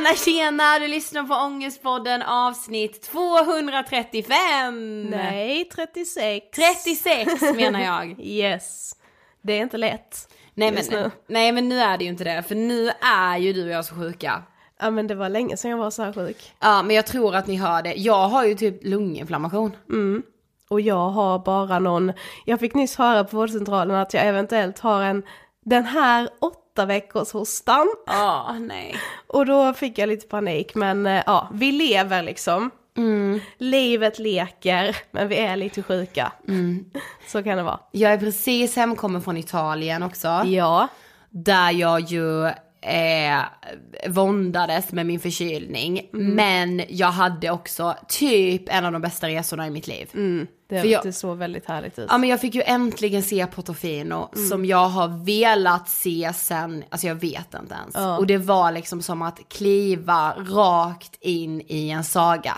Tjena tjena, du lyssnar på Ångestpodden avsnitt 235! Nej, 36. 36 menar jag. Yes. Det är inte lätt. Nej men, nu. nej men nu är det ju inte det, för nu är ju du och jag så sjuka. Ja men det var länge sedan jag var så här sjuk. Ja men jag tror att ni hör det, jag har ju typ lunginflammation. Och jag har bara någon, jag fick nyss höra på vårdcentralen att jag eventuellt har en, den här åtta veckors hostan. Ja, nej. Och då fick jag lite panik men eh, ja, vi lever liksom. Livet leker, men vi är lite sjuka. Så kan det vara. Jag är precis hemkommen från Italien också. Ja. Där jag ju eh, våndades med min förkylning. Men jag hade också typ en av de bästa resorna i mitt liv. Det, jag- det såg väldigt härligt ut. Ja men jag fick ju äntligen se Portofino som jag har velat se sen, alltså jag vet inte ens. Ja. Och det var liksom som att kliva rakt in i en saga.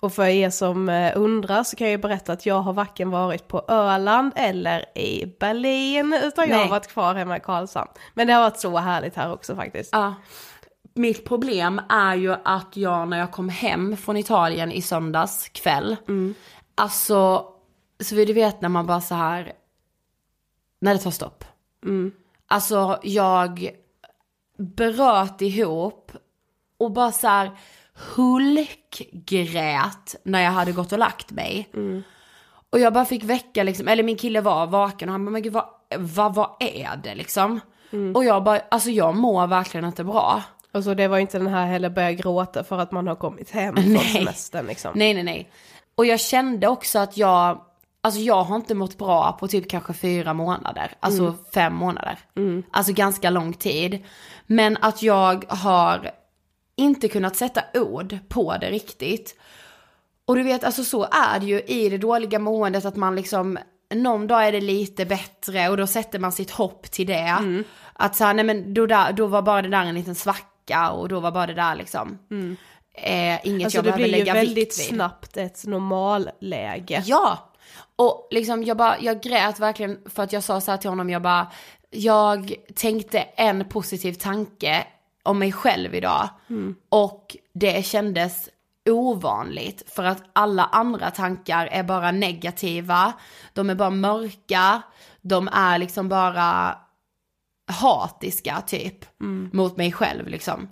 Och för er som eh, undrar så kan jag ju berätta att jag har varken varit på Öland eller i Berlin utan jag Nej. har varit kvar hemma i Karlshamn. Men det har varit så härligt här också faktiskt. Ja. Mitt problem är ju att jag när jag kom hem från Italien i söndags kväll, alltså, så vill du vet när man bara så här, när det tar stopp. Alltså jag bröt ihop och bara så här hulkgrät när jag hade gått och lagt mig. Och jag bara fick väcka liksom, eller min kille var vaken och han bara, men gud vad, vad, vad är det liksom? Och jag bara, alltså jag mår verkligen inte bra. Och så det var inte den här heller börja gråta för att man har kommit hem från Nej. semestern liksom. Nej nej nej. Och jag kände också att jag, alltså jag har inte mått bra på typ kanske fyra månader, alltså fem månader. Alltså ganska lång tid. Men att jag har inte kunnat sätta ord på det riktigt. Och du vet, alltså så är det ju i det dåliga måendet att man liksom, någon dag är det lite bättre och då sätter man sitt hopp till det. Att så här, nej men då, där, då var bara det där en liten svacka och då var bara det där liksom. Eh, inget Alltså jag det behöver blir ju lägga väldigt vikt vid. snabbt ett normalläge. Ja! Och liksom jag bara, jag grät verkligen för att jag sa så här till honom, jag bara, jag tänkte en positiv tanke om mig själv idag. Och det kändes ovanligt för att alla andra tankar är bara negativa, de är bara mörka, de är liksom bara hatiska typ mot mig själv liksom.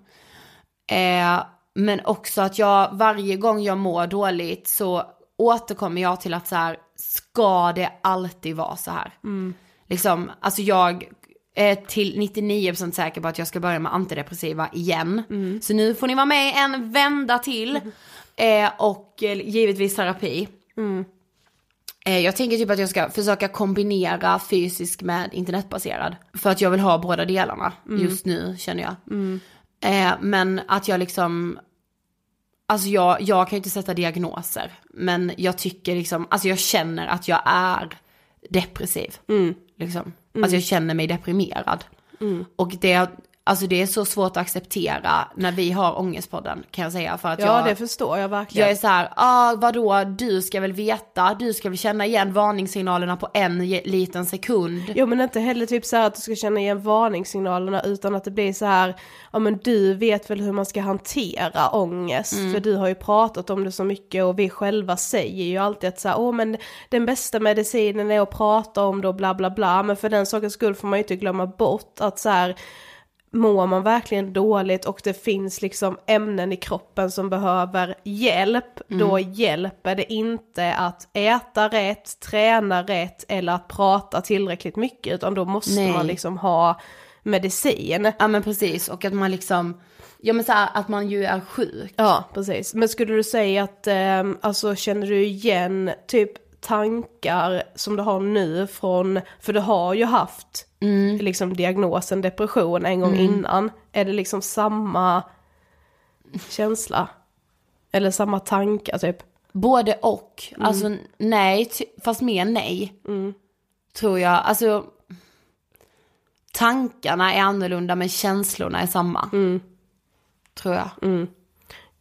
Eh, men också att jag varje gång jag mår dåligt så återkommer jag till att så här, ska det alltid vara så här? Liksom, alltså jag är till 99% säker på att jag ska börja med antidepressiva igen. Så nu får ni vara med en vända till. Eh, och eh, givetvis terapi. Eh, Jag tänker typ att jag ska försöka kombinera fysisk med internetbaserad. För att jag vill ha båda delarna just nu känner jag. Eh, men att jag liksom, alltså jag, jag kan ju inte sätta diagnoser. Men jag tycker liksom, alltså jag känner att jag är depressiv. Liksom. Alltså jag känner mig deprimerad. Och det, alltså det är så svårt att acceptera när vi har ångestpodden kan jag säga. För att Ja jag, det förstår jag verkligen. jag är så här, ah, vadå, du ska väl veta, du ska väl känna igen varningssignalerna på en liten sekund. Jo men inte heller typ så här att du ska känna igen varningssignalerna utan att det blir så här, ja men du vet väl hur man ska hantera ångest för du har ju pratat om det så mycket och vi själva säger ju alltid att så här, åh men den bästa medicinen är att prata om det och bla bla bla men för den sakens skull får man ju inte glömma bort att så här mår man verkligen dåligt och det finns liksom ämnen i kroppen som behöver hjälp, då hjälper det inte att äta rätt, träna rätt eller att prata tillräckligt mycket utan då måste Nej. man liksom ha medicin. Ja men precis, och att man liksom, ja men så här, att man ju är sjuk. Ja, precis. Men skulle du säga att, ehm, alltså känner du igen typ tankar som du har nu från, för du har ju haft liksom diagnosen depression en gång innan. Är det liksom samma känsla? Eller samma tankar typ? Både och. Alltså nej, fast mer nej. Tror jag. Alltså tankarna är annorlunda men känslorna är samma. Tror jag.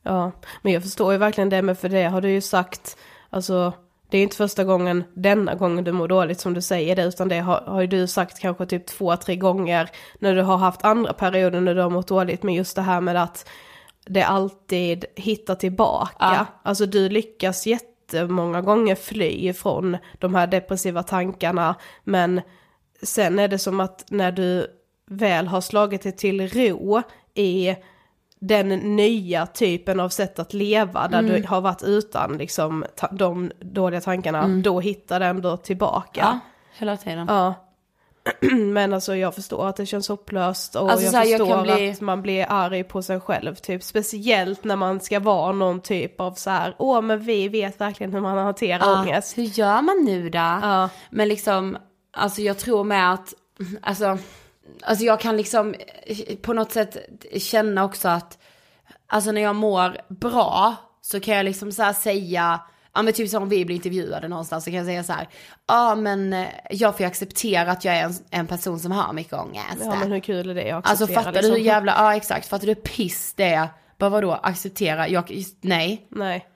Ja, men jag förstår ju verkligen det, men för det har du ju sagt, alltså det är inte första gången, denna gången du mår dåligt som du säger det, utan det har, har ju du sagt kanske typ två, tre gånger när du har haft andra perioder när du har mått dåligt, men just det här med att det alltid hittar tillbaka. Ja. Alltså du lyckas jättemånga gånger fly från de här depressiva tankarna, men sen är det som att när du väl har slagit dig till ro i den nya typen av sätt att leva där Mm. du har varit utan liksom de dåliga tankarna, då hittar den då tillbaka. Mm. Ja, hela tiden. Ja. Men alltså jag förstår att det känns hopplöst och Alltså, jag här, jag förstår kan bli- att man blir arg på sig själv typ. Speciellt när man ska vara någon typ av så här, åh men vi vet verkligen hur man hanterar Ja, ångest. Hur gör man nu då? Ja. Men liksom, alltså jag tror med att, alltså, alltså jag kan liksom eh, på något sätt känna också att, alltså när jag mår bra så kan jag liksom så säga, ja men typ som om vi blir intervjuade någonstans så kan jag säga så här, ja men eh, jag får ju acceptera att jag är en, en person som har mycket ångest. Ja men hur kul är det att Alltså fattar du liksom? hur jävla, ja exakt, fattar du hur piss det är? Bara vadå, acceptera, jag, nej. Nej.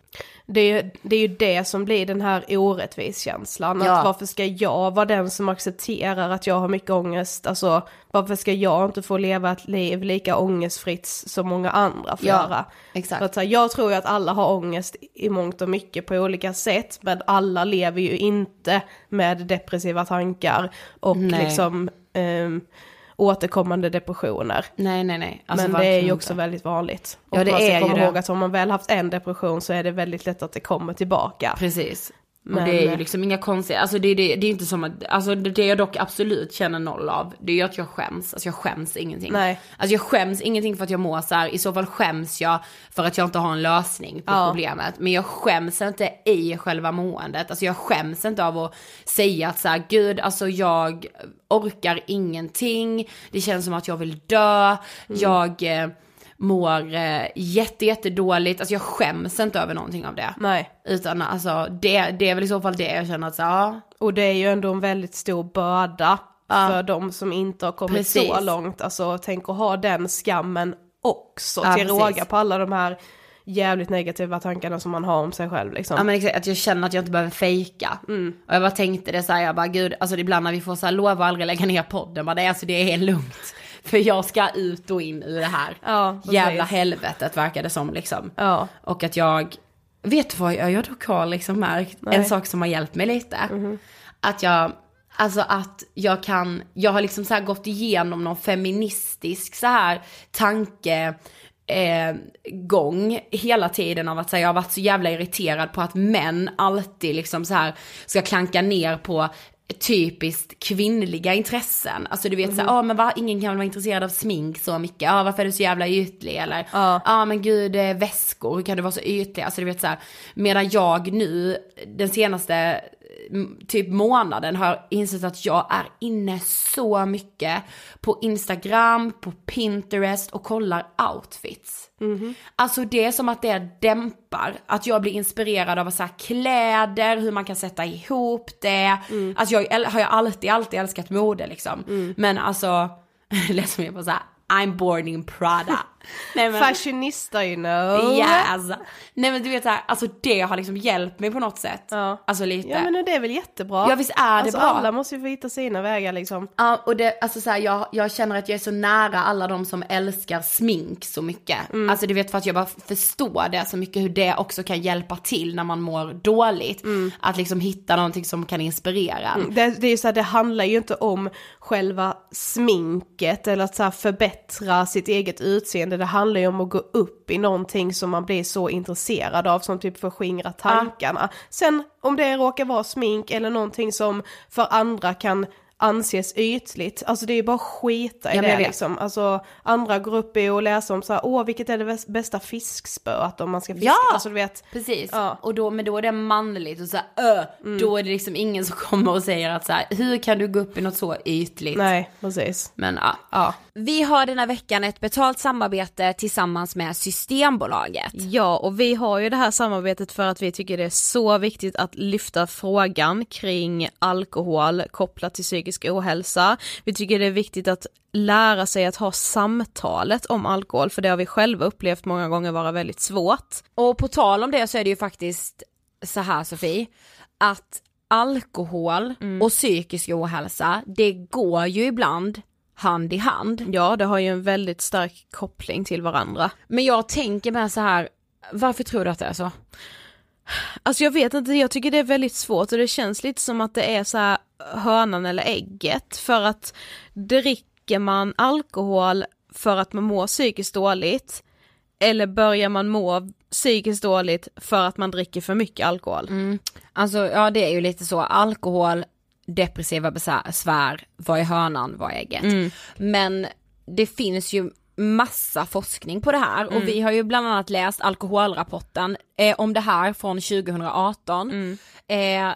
Det är, ju- det är ju det som blir den här orättviskänslan. Ja. Att varför ska jag vara den som accepterar att jag har mycket ångest? Alltså varför ska jag inte få leva ett liv lika ångestfritt som många andra får Ja, göra? exakt. För att, här, jag tror ju att alla har ångest i mångt och mycket på olika sätt. Men alla lever ju inte med depressiva tankar och Nej. liksom ehm, återkommande depressioner. Nej nej nej. Alltså, men det är ju också inte. väldigt vanligt. Och Ja, det man ska är ju komma det. ihåg att om man väl haft en depression så är det väldigt lätt att det kommer tillbaka. Precis. Men- och det är ju liksom inga konstiga, alltså det, det, det är inte som att, alltså det, det jag dock absolut känner noll av, det är ju att jag skäms. Alltså jag skäms ingenting. Nej. Alltså jag skäms ingenting för att jag mår så här. i så fall skäms jag för att jag inte har en lösning på Ja. problemet. Men jag skäms inte i själva måendet, alltså jag skäms inte av att säga att så här, gud alltså jag orkar ingenting, det känns som att jag vill dö, Mm. jag eh, mår eh, jätte, jätte dåligt, alltså jag skäms inte över någonting av det. Nej. Utan alltså det, det är väl i så fall det jag känner att så, ja. Och det är ju ändå en väldigt stor börda Ja. för de som inte har kommit Precis. så långt. Alltså tänk att ha den skammen också Ja, till råga på alla de här jävligt negativa tankarna som man har om sig själv liksom. Ja men exakt, att jag känner att jag inte behöver fejka. Och jag bara tänkte det så här, jag bara gud, alltså ibland när vi får så här lova aldrig lägga ner podden, bara det, alltså det är lugnt. För jag ska ut och in ur det här Ja, jävla helvetet verkar det som liksom. Ja. Och att jag, vet du vad jag, jag dock har liksom märkt, Nej. en sak som har hjälpt mig lite. Att jag, alltså att jag kan, jag har liksom så här gått igenom någon feministisk så här tanke, eh, gång hela tiden av att säga jag har varit så jävla irriterad på att män alltid liksom så här ska klanka ner på typiskt kvinnliga intressen. Alltså du vet Mhm. så ja men va, ingen kan vara intresserad av smink så mycket, ja varför är du så jävla ytlig eller, Ja. ja men gud eh, väskor, hur kan du vara så ytlig? Alltså du vet så här, medan jag nu, den senaste mm, typ månaden har jag insett att jag är inne så mycket på Instagram, på Pinterest och kollar outfits. Alltså det är som att det dämpar, att jag blir inspirerad av så här kläder, hur man kan sätta ihop det. Alltså jag har jag alltid, alltid älskat mode liksom. Men alltså, det lät som jag var såhär, I'm born in Prada. Nej, men- Fashionista you know. Yes! Nej men du vet såhär, alltså det har liksom hjälpt mig på något sätt. Ja. Alltså lite. Ja men det är väl jättebra. Ja, visst är det alltså, bra. alla måste ju få hitta sina vägar liksom. Ja, och det, alltså så här, jag, jag känner att jag är så nära alla de som älskar smink så mycket. Alltså du vet för att jag bara förstår det så mycket hur det också kan hjälpa till när man mår dåligt. Att liksom hitta någonting som kan inspirera en. Det, det är ju så här, det handlar ju inte om själva sminket eller att så här förbättra sitt eget utseende. Det handlar ju om att gå upp i någonting som man blir så intresserad av som typ förskingra tankarna. Sen om det råkar vara smink eller någonting som för andra kan anses ytligt. Alltså det är ju bara skita i Ja, det liksom. Alltså andra går upp i och läser om så här, åh vilket är det bäst- bästa fiskspöet om man ska fiska. Ja! Alltså du vet, Precis, Ja. Mm. och då, men då är det manligt och så här, ö, då är det liksom ingen som kommer och säger att så här, hur kan du gå upp i något så ytligt? nej precis. Men ja. Ja. Vi har den här veckan ett betalt samarbete tillsammans med Systembolaget. Ja, och vi har ju det här samarbetet för att vi tycker det är så viktigt att lyfta frågan kring alkohol kopplat till psykisk ohälsa. Vi tycker det är viktigt att lära sig att ha samtalet om alkohol, för det har vi själva upplevt många gånger vara väldigt svårt. Och på tal om det så är det ju faktiskt så här Sofie, att alkohol och psykisk ohälsa, det går ju ibland hand i hand. Ja, det har ju en väldigt stark koppling till varandra. Men jag tänker med så här, varför tror du att det är så? Alltså jag vet inte, jag tycker det är väldigt svårt och det känns lite som att det är så här hönan eller ägget för att dricker man alkohol för att man mår psykiskt dåligt eller börjar man må psykiskt dåligt för att man dricker för mycket alkohol? Alltså ja det är ju lite så, alkohol, depressiva besvär, vad är hönan, vad är ägget? Men det finns ju massa forskning på det här och vi har ju bland annat läst alkoholrapporten eh, om det här från 2018. Eh,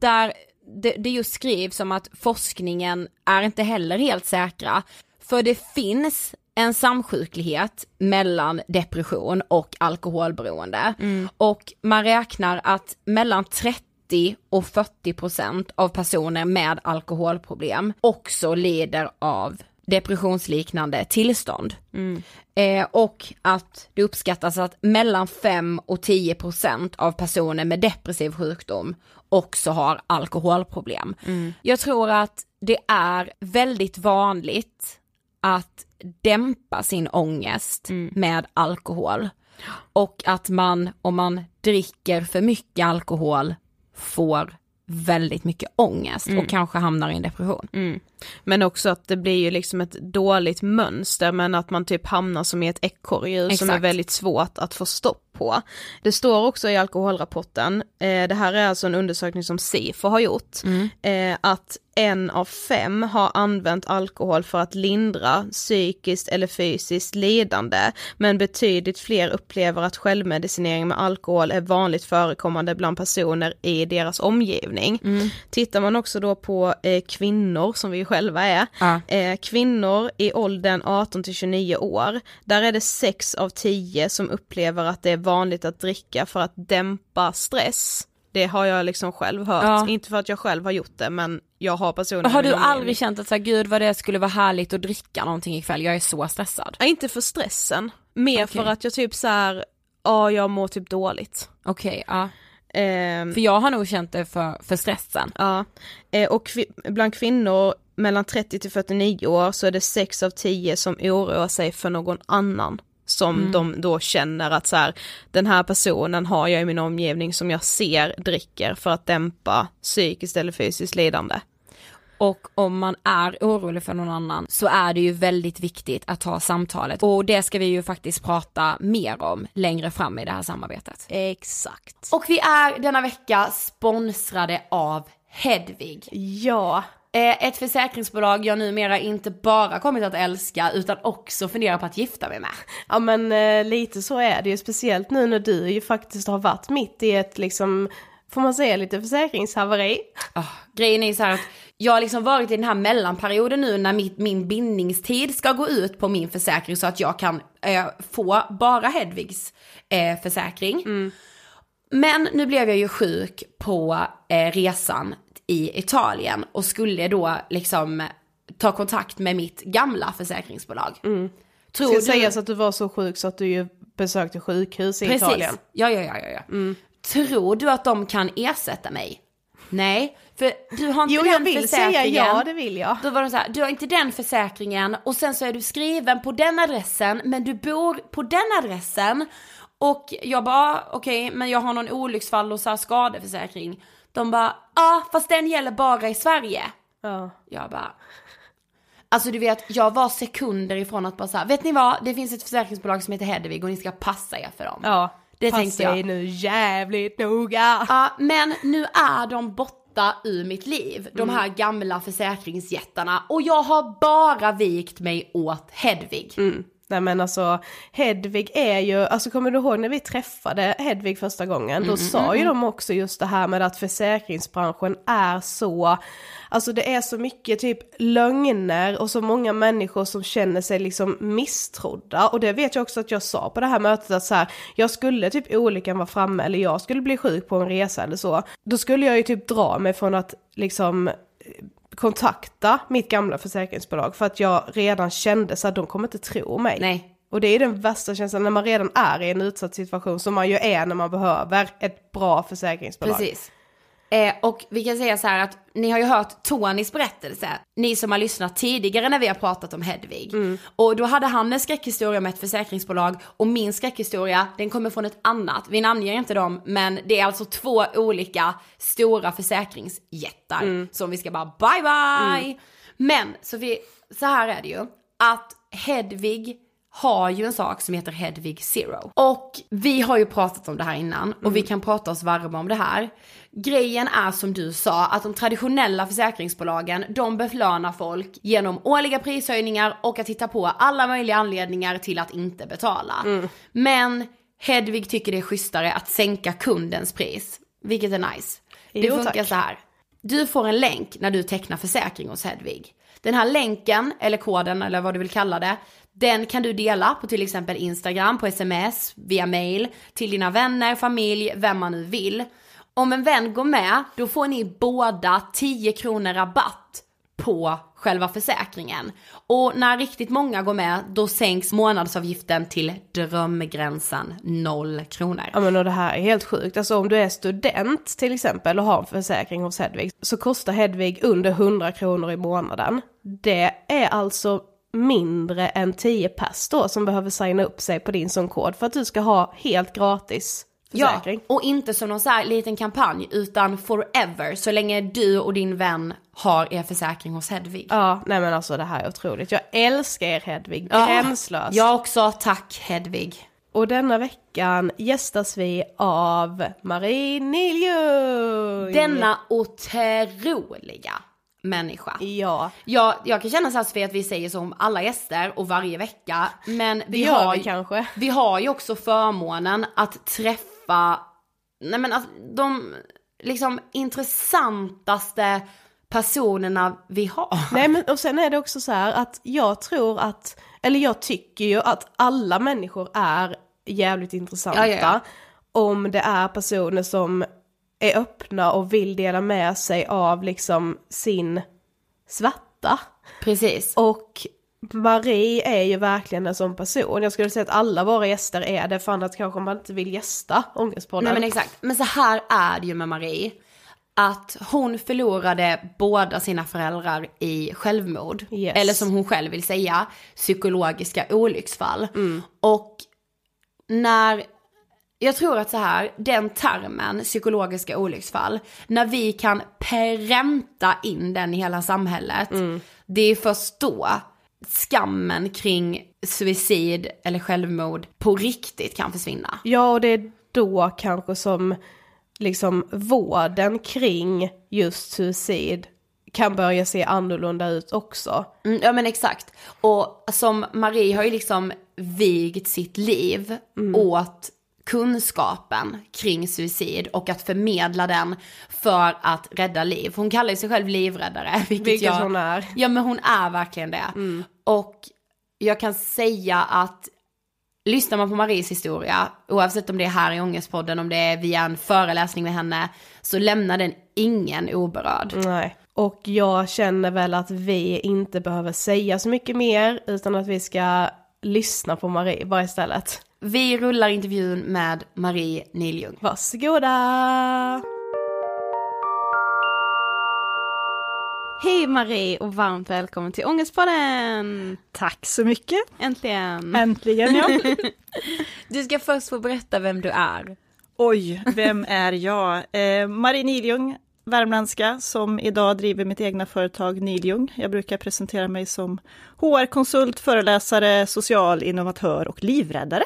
där det, det just skrivs om att forskningen är inte heller helt säkra. För det finns en samsjuklighet mellan depression och alkoholberoende. Och man räknar att mellan 30 och 40 procent av personer med alkoholproblem också lider av depressionsliknande tillstånd. Eh, och att det uppskattas att mellan 5 och 10 procent av personer med depressiv sjukdom också har alkoholproblem. Jag tror att det är väldigt vanligt att dämpa sin ångest med alkohol. Och att man, om man dricker för mycket alkohol, får väldigt mycket ångest och kanske hamnar i en depression. Men också att det blir ju liksom ett dåligt mönster men att man typ hamnar som i ett ekorrhjul som är väldigt svårt att få stopp på. Det står också i alkoholrapporten, eh, det här är alltså en undersökning som Sifo har gjort, eh, att en av fem har använt alkohol för att lindra psykiskt eller fysiskt lidande, men betydligt fler upplever att självmedicinering med alkohol är vanligt förekommande bland personer i deras omgivning. Tittar man också då på eh, kvinnor som vi själva är, Ja. eh, kvinnor i åldern 18 till 29 år, där är det 6 av 10 som upplever att det är vanligt att dricka för att dämpa stress. Det har jag liksom själv hört, Ja. inte för att jag själv har gjort det men jag har personer Har du min aldrig känt att så här, gud vad det skulle vara härligt att dricka någonting ikväll, jag är så stressad. Nej, inte för stressen, mer Okej. för att jag typ så här, ja jag mår typ dåligt. Okej, ja. Ehm, För jag har nog känt det för, för stressen. Ja, eh, och kvi- bland kvinnor mellan 30 till 49 år så är det 6 av 10 som oroar sig för någon annan. Som de då känner att så här, den här personen har jag i min omgivning som jag ser dricker för att dämpa psykiskt eller fysiskt lidande. Och om man är orolig för någon annan så är det ju väldigt viktigt att ta samtalet. Och det ska vi ju faktiskt prata mer om längre fram i det här samarbetet. Exakt. Och vi är denna vecka sponsrade av Hedvig. Ja, Ett försäkringsbolag jag numera inte bara kommit att älska utan också funderar på att gifta mig med. ja men eh, lite så är det ju, speciellt nu när du ju faktiskt har varit mitt i ett liksom, får man säga lite försäkringshaveri? Ah, grejen är ju så här att jag har liksom varit i den här mellanperioden nu när mitt, min bindningstid ska gå ut på min försäkring så att jag kan eh, få bara Hedvigs eh, försäkring. Men nu blev jag ju sjuk på eh, resan i Italien och skulle då liksom ta kontakt med mitt gamla försäkringsbolag. Tror Ska du... sägas att du var så sjuk så att du ju besökte sjukhus i Precis. Italien. Ja, ja, ja, ja. ja. Tror du att de kan ersätta mig? Nej, för du har inte Jo, den jag vill säga försäkringen. ja, det vill jag. Då var de så här, du har inte den försäkringen och sen så är du skriven på den adressen men du bor på den adressen. Och jag bara, okej men jag har någon olycksfall och så här skadeförsäkring. De bara, ja fast den gäller bara i Sverige. Ja. Jag bara, alltså du vet jag var sekunder ifrån att bara här, vet ni vad, det finns ett försäkringsbolag som heter Hedvig och ni ska passa er för dem. Ja, Det passa tänkte jag. dig nu jävligt noga. Ja, men nu är de borta ur mitt liv, de här gamla försäkringsjättarna. Och jag har bara vikt mig åt Hedvig. Nej men alltså Hedvig är ju, alltså kommer du ihåg när vi träffade Hedvig första gången? Då sa ju de också just det här med att försäkringsbranschen är så, alltså det är så mycket typ lögner och så många människor som känner sig liksom misstrodda. Och det vet jag också att jag sa på det här mötet att så här, jag skulle typ olyckan vara framme eller jag skulle bli sjuk på en resa eller så. Då skulle jag ju typ dra mig från att liksom kontakta mitt gamla försäkringsbolag för att jag redan kände så att de kommer inte tro mig. Nej. Och det är den värsta känslan när man redan är i en utsatt situation som man ju är när man behöver ett bra försäkringsbolag. Precis. Eh, och vi kan säga så här att ni har ju hört Tonys berättelse, ni som har lyssnat tidigare när vi har pratat om Hedvig. Och då hade han en skräckhistoria med ett försäkringsbolag och min skräckhistoria den kommer från ett annat. Vi namnger inte dem men det är alltså två olika stora försäkringsjättar som vi ska bara bye bye. Men Sofie, så här är det ju att Hedvig har ju en sak som heter Hedvig Zero. Och vi har ju pratat om det här innan och vi kan prata oss varma om det här. Grejen är som du sa att de traditionella försäkringsbolagen de belönar folk genom årliga prishöjningar och att hitta på alla möjliga anledningar till att inte betala. Men Hedvig tycker det är schysstare att sänka kundens pris, vilket är nice. Det Jo, funkar tack. så här. Du får en länk när du tecknar försäkring hos Hedvig. Den här länken, eller koden eller vad du vill kalla det, den kan du dela på till exempel Instagram, på sms, via mail, till dina vänner, familj, vem man nu vill. Om en vän går med, då får ni båda 10 kronor rabatt på själva försäkringen. Och när riktigt många går med, då sänks månadsavgiften till drömgränsen 0 kronor. Ja men och det här är helt sjukt, alltså om du är student till exempel och har en försäkring hos Hedvig så kostar Hedvig under 100 kronor i månaden. Det är alltså mindre än 10 pers då som behöver signa upp sig på din sån kod för att du ska ha helt gratis försäkring. Ja, och inte som någon så här liten kampanj utan forever så länge du och din vän har er försäkring hos Hedvig. Ja, nej men alltså det här är otroligt. Jag älskar er Hedvig, Ja, gränslöst. Jag också, tack Hedvig. Och denna veckan gästas vi av Marie Niljung. Denna otroliga människa. Ja, Jag, jag kan känna så här Sofie att vi säger så om alla gäster och varje vecka. Men det vi har, vi kanske. vi har ju också förmånen att träffa, nej men alltså, de liksom intressantaste personerna vi har. Nej men och sen är det också så här att jag tror att, eller jag tycker ju att alla människor är jävligt intressanta. Ja, ja, ja. Om det är personer som är öppna och vill dela med sig av liksom sin svärta. Precis. Och Marie är ju verkligen en sån person. Jag skulle säga att alla våra gäster är det, för annat kanske man inte vill gästa Ångestpodden. Nej men exakt. Men så här är det ju med Marie. Att hon förlorade båda sina föräldrar i självmord. Yes. Eller som hon själv vill säga, psykologiska olycksfall. Och när, jag tror att så här, den termen, psykologiska olycksfall, när vi kan pränta in den i hela samhället, det är först då skammen kring suicid eller självmord på riktigt kan försvinna. Ja, och det är då kanske som liksom vården kring just suicid kan börja se annorlunda ut också. Mm, ja men exakt. Och som Marie har ju liksom vigt sitt liv åt kunskapen kring suicid och att förmedla den för att rädda liv. Hon kallar sig själv livräddare. Vilket, Vilket jag, hon är. Ja men hon är verkligen det. Och jag kan säga att lyssnar man på Maries historia, oavsett om det är här i Ångestpodden, om det är via en föreläsning med henne, så lämnar den ingen oberörd. Nej. Och jag känner väl att vi inte behöver säga så mycket mer, utan att vi ska lyssna på Marie bara istället. Vi rullar intervjun med Marie Niljung. Varsågoda! Hej Marie och varmt välkommen till Ångestpodden! Tack så mycket. Äntligen! Äntligen ja. Du ska först få berätta vem du är. Oj, vem är jag? Eh, Marie Niljung, värmländska, som idag driver mitt egna företag Niljung. Jag brukar presentera mig som HR-konsult, föreläsare, social innovatör och livräddare.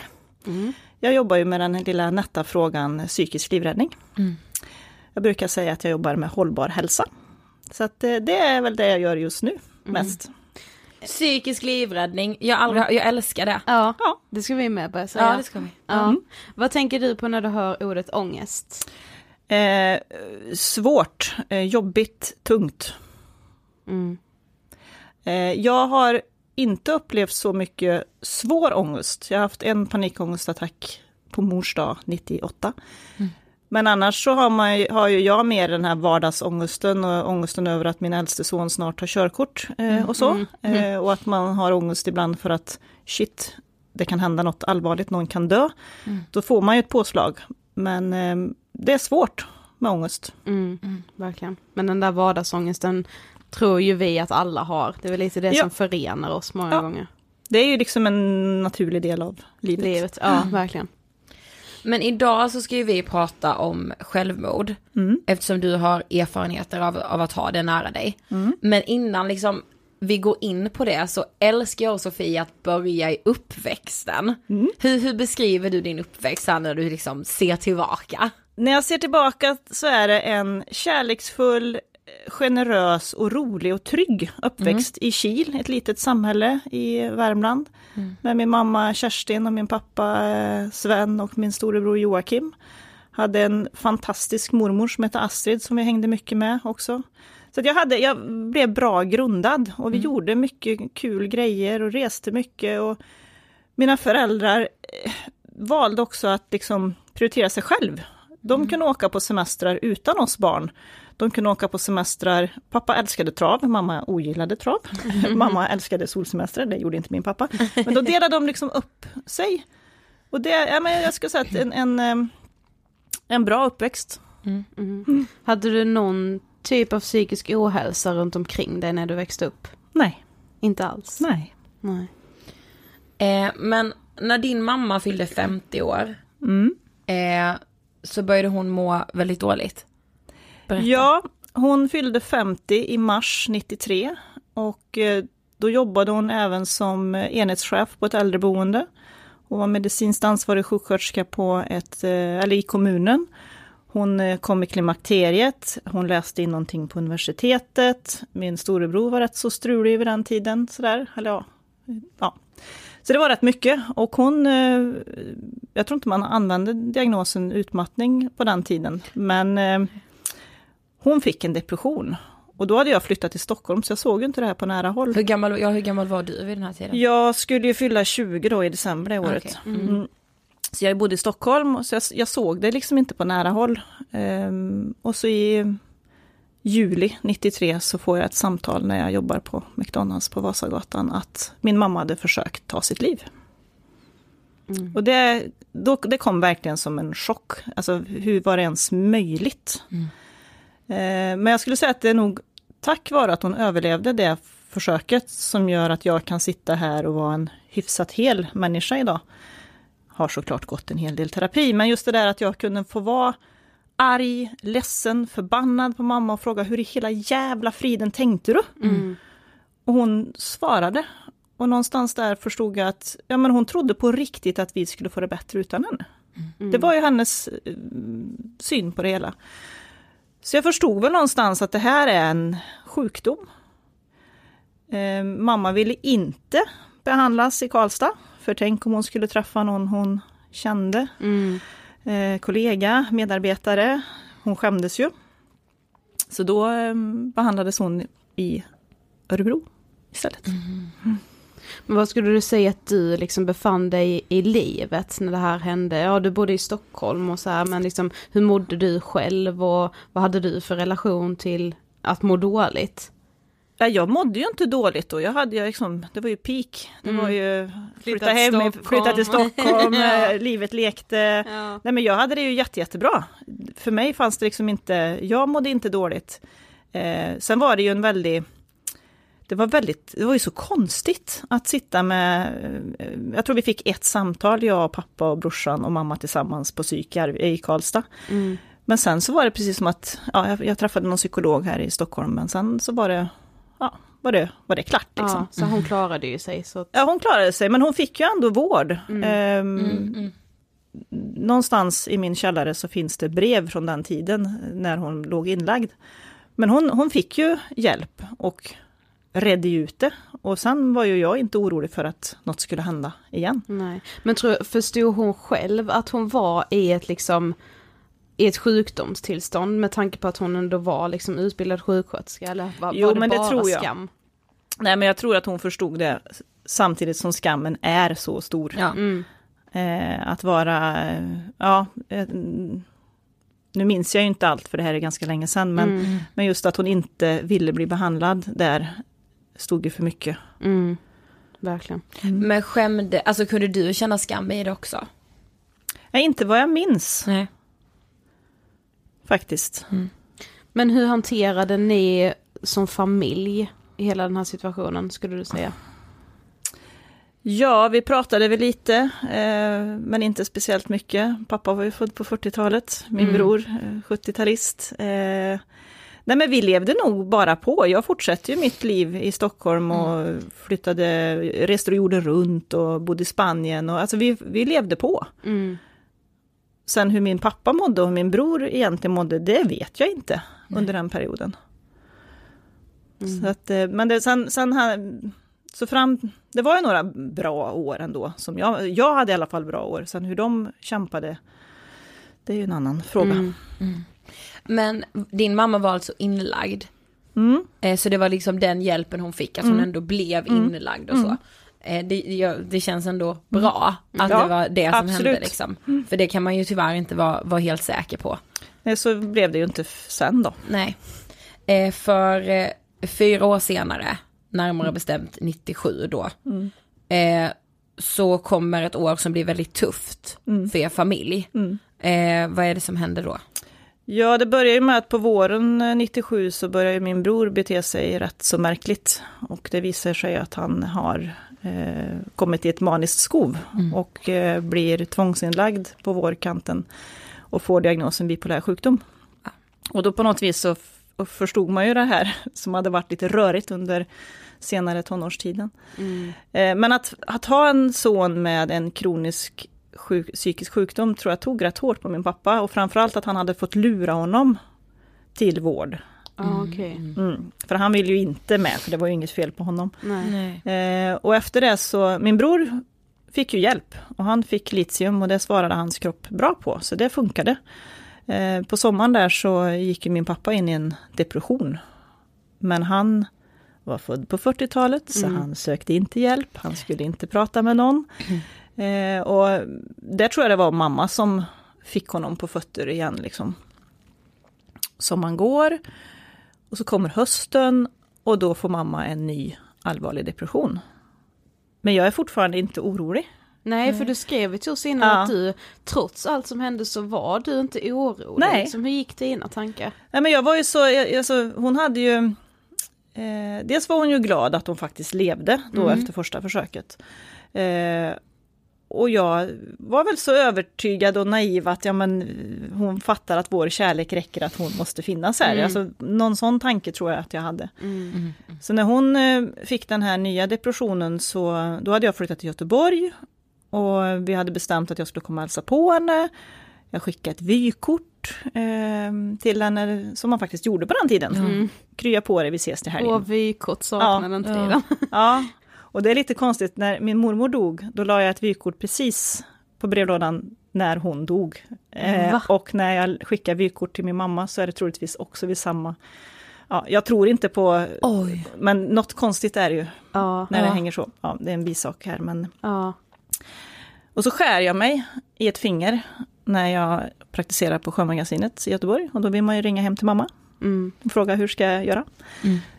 Jag jobbar ju med den lilla nätta frågan psykisk livräddning. Jag brukar säga att jag jobbar med hållbar hälsa. Så att det, det är väl det jag gör just nu mest. Psykisk livräddning, jag, aldrig, jag älskar det. Ja, Ja. det ska vi med börja säga. Ja, det ska vi. Ja. Vad tänker du på när du hör ordet ångest? Eh, svårt, eh, jobbigt, tungt. Mm. Eh, jag har inte upplevt så mycket svår ångest. Jag har haft en panikångestattack på mors dag 98. Men annars så har, man, ju- har ju jag mer den här vardagsångesten och ångesten över att min äldste son snart tar körkort eh, och så. Eh, och att man har ångest ibland för att shit, det kan hända något allvarligt, någon kan dö. Då får man ju ett påslag. Men eh, det är svårt med ångest. Mm. Verkligen. Men den där vardagsångesten tror ju vi att alla har. Det är väl lite det Ja. som förenar oss många Ja. gånger. Det är ju liksom en naturlig del av livet. Livet, ja verkligen. Men idag så ska ju vi prata om självmord. Mm. Eftersom du har erfarenheter av, av att ha det nära dig. Mm. Men innan liksom vi går in på det så älskar jag och Sofie att börja i uppväxten. Mm. Hur, hur beskriver du din uppväxt här när du liksom ser tillbaka? När jag ser tillbaka så är det en kärleksfull, generös och rolig och trygg uppväxt i Kil, ett litet samhälle i Värmland. Med min mamma Kerstin och min pappa eh, Sven och min storebror Joakim. Hade en fantastisk mormor som hette Astrid som vi hängde mycket med också. Så jag, hade, jag blev bra grundad och vi gjorde mycket kul grejer och reste mycket. Och mina föräldrar eh, valde också att liksom prioritera sig själv. De kunde åka på semestrar utan oss barn. De kunde åka på semestrar, pappa älskade trav, mamma ogillade trav. mamma älskade solsemestrar, det gjorde inte min pappa. Men då delade de liksom upp sig. Och det, ja, men jag skulle säga att en, en, eh, en bra uppväxt. Mm. Hade du någon typ av psykisk ohälsa runt omkring dig när du växte upp? Nej, Inte alls? nej. Nej. Eh, men när din mamma fyllde 50 år Mm. eh, så började hon må väldigt dåligt. Berätta. Ja, hon fyllde 50 i mars 93 och eh, då jobbade hon även som eh, enhetschef på ett äldreboende. Hon var medicinskt ansvarig sjuksköterska på ett, eh, eller i kommunen. Hon kom i klimakteriet, hon läste in någonting på universitetet. Min storebror var rätt så strulig vid den tiden. Sådär. Eller ja, ja. Så det var rätt mycket och hon, jag tror inte man använde diagnosen utmattning på den tiden, men hon fick en depression. Och då hade jag flyttat till Stockholm så jag såg inte det här på nära håll. Hur, gammal, ja, hur gammal var du vid den här tiden? Jag skulle ju fylla 20 då i december det året. Okej. Mm. Så jag bodde i Stockholm och så jag, jag såg det liksom inte på nära håll. Ehm, och så i juli 93 så får jag ett samtal när jag jobbar på McDonalds på Vasagatan att min mamma hade försökt ta sitt liv. Och det, då, det kom verkligen som en chock. Alltså hur var det ens möjligt? Eh, men jag skulle säga att det är nog tack vare att hon överlevde det försöket som gör att jag kan sitta här och vara en hyfsat hel människa idag. Har såklart gått en hel del terapi, men just det där att jag kunde få vara arg, ledsen, förbannad på mamma och fråga hur i hela jävla friden tänkte du? Och hon svarade. Och någonstans där förstod jag att ja, men hon trodde på riktigt att vi skulle få det bättre utan henne. Det var ju hennes eh, syn på det hela. Så jag förstod väl någonstans att det här är en sjukdom. Eh, mamma ville inte behandlas i Karlstad, för tänk om hon skulle träffa någon hon kände. Mm. Eh, kollega, medarbetare. Hon skämdes ju. Så då eh, behandlades hon i Örebro istället. Men vad skulle du säga att du liksom befann dig i, i livet när det här hände? Ja, du bodde i Stockholm och så här, men liksom hur mådde du själv och vad hade du för relation till att må dåligt? Ja, jag mådde ju inte dåligt då. Jag hade ju liksom, det var ju peak. Det var ju flytta till hem, Stockholm. flytta till Stockholm, Ja. eh, livet lekte. Ja. Nej men jag hade det ju jätte, jättebra. För mig fanns det liksom inte, jag mådde inte dåligt. Eh, sen var det ju en väldigt, det var väldigt, det var ju så konstigt att sitta med, jag tror vi fick ett samtal, jag, pappa och brorsan och mamma tillsammans på psyk i Karlstad. Mm. Men sen så var det precis som att, ja, jag, jag träffade någon psykolog här i Stockholm, men sen så var det, ja, var det, var det klart liksom. Ja, så hon klarade ju sig. Så att, Ja, hon klarade sig, men hon fick ju ändå vård. Ehm, någonstans i min källare så finns det brev från den tiden när hon låg inlagd. Men hon, hon fick ju hjälp och redde ut det. Och sen var ju jag inte orolig för att något skulle hända igen. Nej. Men tror, förstod hon själv att hon var i ett liksom i ett sjukdomstillstånd med tanke på att hon ändå var liksom utbildad sjuksköterska eller var, Jo, var det men det bara tror jag. skam? Nej, men jag tror att hon förstod det samtidigt som skammen är så stor. Ja. Mm. Eh, att vara, eh, ja, eh, nu minns jag ju inte allt för det här är ganska länge sedan, men, Mm. men just att hon inte ville bli behandlad där stod ju för mycket. Mm. Verkligen. Men skämde, alltså kunde du känna skam i det också? Nej, inte vad jag minns Nej. faktiskt. Men hur hanterade ni som familj i hela den här situationen skulle du säga? Ja, vi pratade väl lite, eh, men inte speciellt mycket. Pappa var ju född på 40-talet, min Mm. bror eh, 70-talist. Eh, nej men vi levde nog bara på. Jag fortsatte ju mitt liv i Stockholm och flyttade, reste jorden runt och bodde i Spanien. Och, alltså vi, vi levde på. Mm. Sen hur min pappa mådde och min bror egentligen mådde, det vet jag inte under den perioden. Så att, eh, men det, sen, sen han, så fram, det var ju några bra år ändå. Som jag, jag hade i alla fall bra år. Sen hur de kämpade, det är ju en annan fråga. Mm. Men din mamma var alltså inlagd. Mm. Eh, Så det var liksom den hjälpen hon fick, att hon Mm. ändå blev inlagd och så. Eh, Det, det känns ändå bra att Mm. Ja, det var det som hände absolut. liksom. För det kan man ju tyvärr inte vara, vara helt säker på. Eh, Så blev det ju inte sen då. Nej. Eh, För fyra år senare, närmare bestämt 97 då, Mm. så kommer ett år som blir väldigt tufft Mm. för er familj. Mm. Vad är det som händer då? Ja, det börjar ju med att på våren eh, 97 så börjar ju min bror bete sig rätt så märkligt. Och det visar sig att han har eh, kommit i ett maniskt skov och eh, blir tvångsinlagd på vårkanten och får diagnosen bipolär sjukdom. Och då på något vis så förstod man ju det här som hade varit lite rörigt under senare tonårstiden. Mm. Eh, Men att, att ha en son med en kronisk sjuk, psykisk sjukdom tror jag tog rätt hårt på min pappa och framförallt att han hade fått lura honom till vård. Okej. Mm. För han ville ju inte med, för det var ju inget fel på honom. Nej. Eh, och efter det så, min bror fick ju hjälp och han fick litium och det svarade hans kropp bra på, så det funkade. Eh, på sommaren där så gick min pappa in i en depression. Men han var född på 40-talet så han sökte inte hjälp, han skulle inte prata med någon. Eh, och där tror jag det var mamma som fick honom på fötter igen liksom. Som man går. Och så kommer hösten och då får mamma en ny allvarlig depression. Men jag är fortfarande inte orolig. Nej, för du skrev ju till oss innan Ja. att du, trots allt som hände så var du inte orolig. Nej. Liksom, hur gick dina tankar? Nej, men jag var ju så, jag- alltså, hon hade ju... Eh, dels var hon ju glad att hon faktiskt levde då efter första försöket. Eh, och jag var väl så övertygad och naiv att ja, men, hon fattar att vår kärlek räcker, att hon måste finnas här. Alltså, någon sån tanke tror jag att jag hade. Så när hon eh, fick den här nya depressionen så då hade jag flyttat till Göteborg och vi hade bestämt att jag skulle komma och hälsa på henne. Jag skickade ett vykort eh, till henne, som man faktiskt gjorde på den tiden. Krya på dig, vi ses till helgen. Och vykort saknar Ja. inte tiden. Ja, och det är lite konstigt, när min mormor dog, då la jag ett vykort precis på brevlådan när hon dog. Eh, och när jag skickar vykort till min mamma så är det troligtvis också vid samma... Ja, jag tror inte på... Oj. Men något konstigt är det ju Ja, när det Ja. hänger så. Ja, det är en bisak här, men... ja. Och så skär jag mig i ett finger när jag praktiserar på Sjömagasinet i Göteborg. Och då vill man ju ringa hem till mamma Mm. och fråga hur ska jag göra.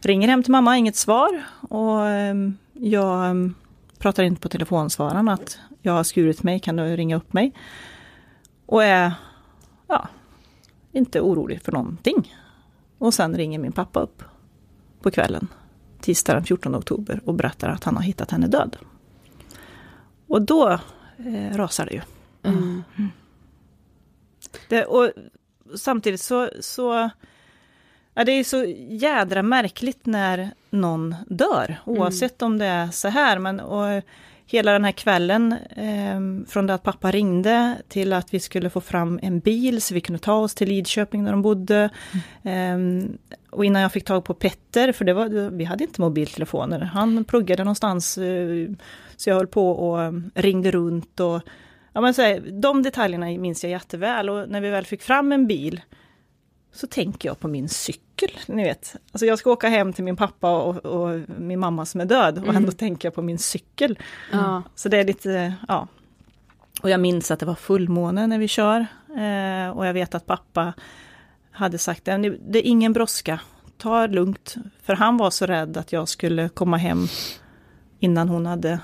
Ringer hem till mamma, inget svar. Och ehm, jag ehm, pratar inte på telefonsvararen att jag har skurit mig, kan du ringa upp mig? Och är ja, inte orolig för någonting. Och sen ringer min pappa upp på kvällen, tisdag den 14 oktober, och berättar att han har hittat henne död. Och då eh, rasar det ju. Mm. Det, och samtidigt så, så ja, det är så jädra märkligt när någon dör, oavsett om det är så här. Men och hela den här kvällen, eh, från det att pappa ringde till att vi skulle få fram en bil så vi kunde ta oss till Lidköping där de bodde. Mm. Eh, och innan jag fick tag på Petter, för det var, vi hade inte mobiltelefoner, han pluggade någonstans. Eh, så jag höll på och eh, ringde runt och ja, men så här, de detaljerna minns jag jätteväl och när vi väl fick fram en bil så tänker jag på min cykel, ni vet. Alltså jag ska åka hem till min pappa och, och min mamma som är död och mm. ändå tänker jag på min cykel. Mm. Så det är lite, ja. Och jag minns att det var fullmåne när vi kör. Eh, och jag vet att pappa hade sagt det är ingen brådska, ta det lugnt. För han var så rädd att jag skulle komma hem innan hon hade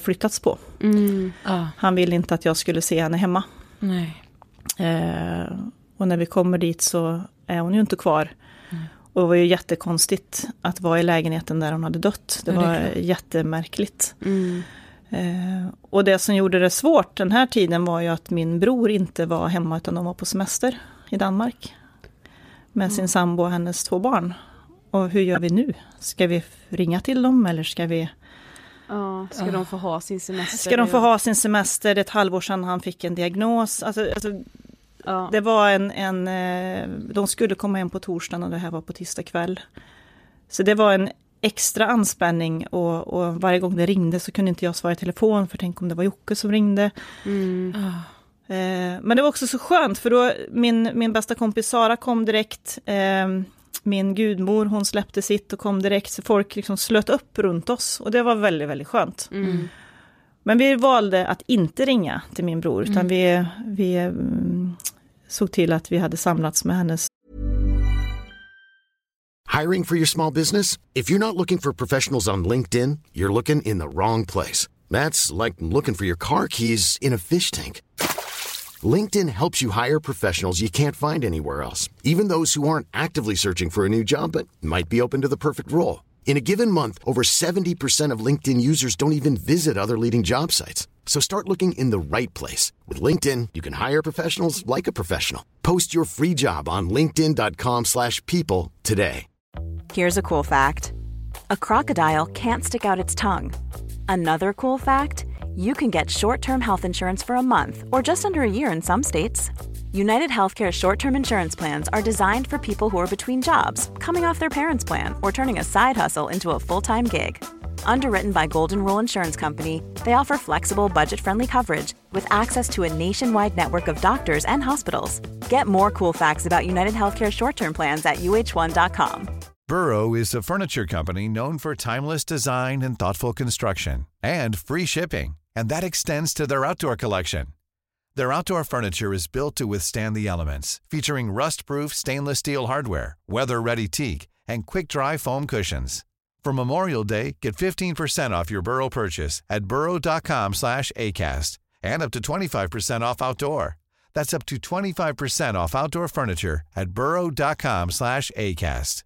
flyttats på. Mm. Ah. Han ville inte att jag skulle se henne hemma. Nej. Eh, och när vi kommer dit så är hon ju inte kvar. Mm. Och det var ju jättekonstigt att vara i lägenheten där hon hade dött. Det, ja, det var jättemärkligt. Mm. Eh, och det som gjorde det svårt den här tiden var ju att min bror inte var hemma utan de var på semester i Danmark. Med mm. sin sambo och hennes två barn. Och hur gör vi nu? Ska vi ringa till dem eller ska vi Ja, ska ja. de få ha sin semester? Ska de få ha sin semester? Det är ett halvår sedan han fick en diagnos. Alltså, alltså ja. Det var en, en... Eh, de skulle komma hem på torsdagen och det här var på tisdag kväll. Så det var en extra anspänning och, och, varje gång det ringde så kunde inte jag svara i telefon för tänk om det var Jocke som ringde. Mm. Ah. Eh, men det var också så skönt för då min, min bästa kompis Sara kom direkt. Eh, min gudmor, hon släppte sitt och kom direkt, så folk liksom slöt upp runt oss. Och det var väldigt, väldigt skönt. Mm. Men vi valde att inte ringa till min bror, utan mm. vi, vi um, såg till att vi hade samlats med hennes Hiring for your small business? If you're not looking for professionals on LinkedIn, you're looking in the wrong place. That's like looking for your car keys in a fish tank. LinkedIn helps you hire professionals you can't find anywhere else, even those who aren't actively searching for a new job but might be open to the perfect role. In a given month, over 70% of LinkedIn users don't even visit other leading job sites. So start looking in the right place. With LinkedIn, you can hire professionals like a professional. Post your free job on linkedin.com slash people today. Here's a cool fact. A crocodile can't stick out its tongue. Another cool fact you can get short term health insurance for a month or just under a year in some states. United Healthcare short term insurance plans are designed for people who are between jobs, coming off their parents' plan, or turning a side hustle into a full time gig. Underwritten by Golden Rule Insurance Company, they offer flexible, budget friendly coverage with access to a nationwide network of doctors and hospitals. Get more cool facts about United Healthcare short term plans at uh1.com. Burrow is a furniture company known for timeless design and thoughtful construction and free shipping and that extends to their outdoor collection. Their outdoor furniture is built to withstand the elements, featuring rust-proof stainless steel hardware, weather-ready teak, and quick-dry foam cushions. For Memorial Day, get 15% off your Burrow purchase at burrow.com slash ACAST and up to 25% off outdoor. That's up to 25% off outdoor furniture at burrow.com slash ACAST.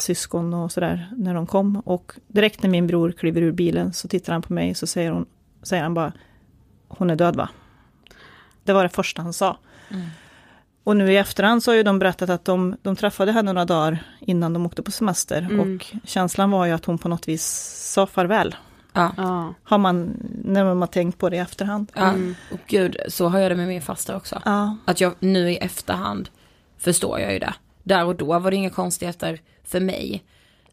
syskon och sådär när de kom. Och direkt när min bror kliver ur bilen så tittar han på mig så säger, hon, säger han bara Hon är död va? Det var det första han sa. Mm. Och nu i efterhand så har ju de berättat att de, de träffade henne några dagar innan de åkte på semester. Mm. Och känslan var ju att hon på något vis sa farväl. Ja. Har man, när man har tänkt på det i efterhand. Ja, mm. och gud, så har jag det med min fasta också. Ja. Att jag nu i efterhand förstår jag ju det. Där och då var det inga konstigheter för mig.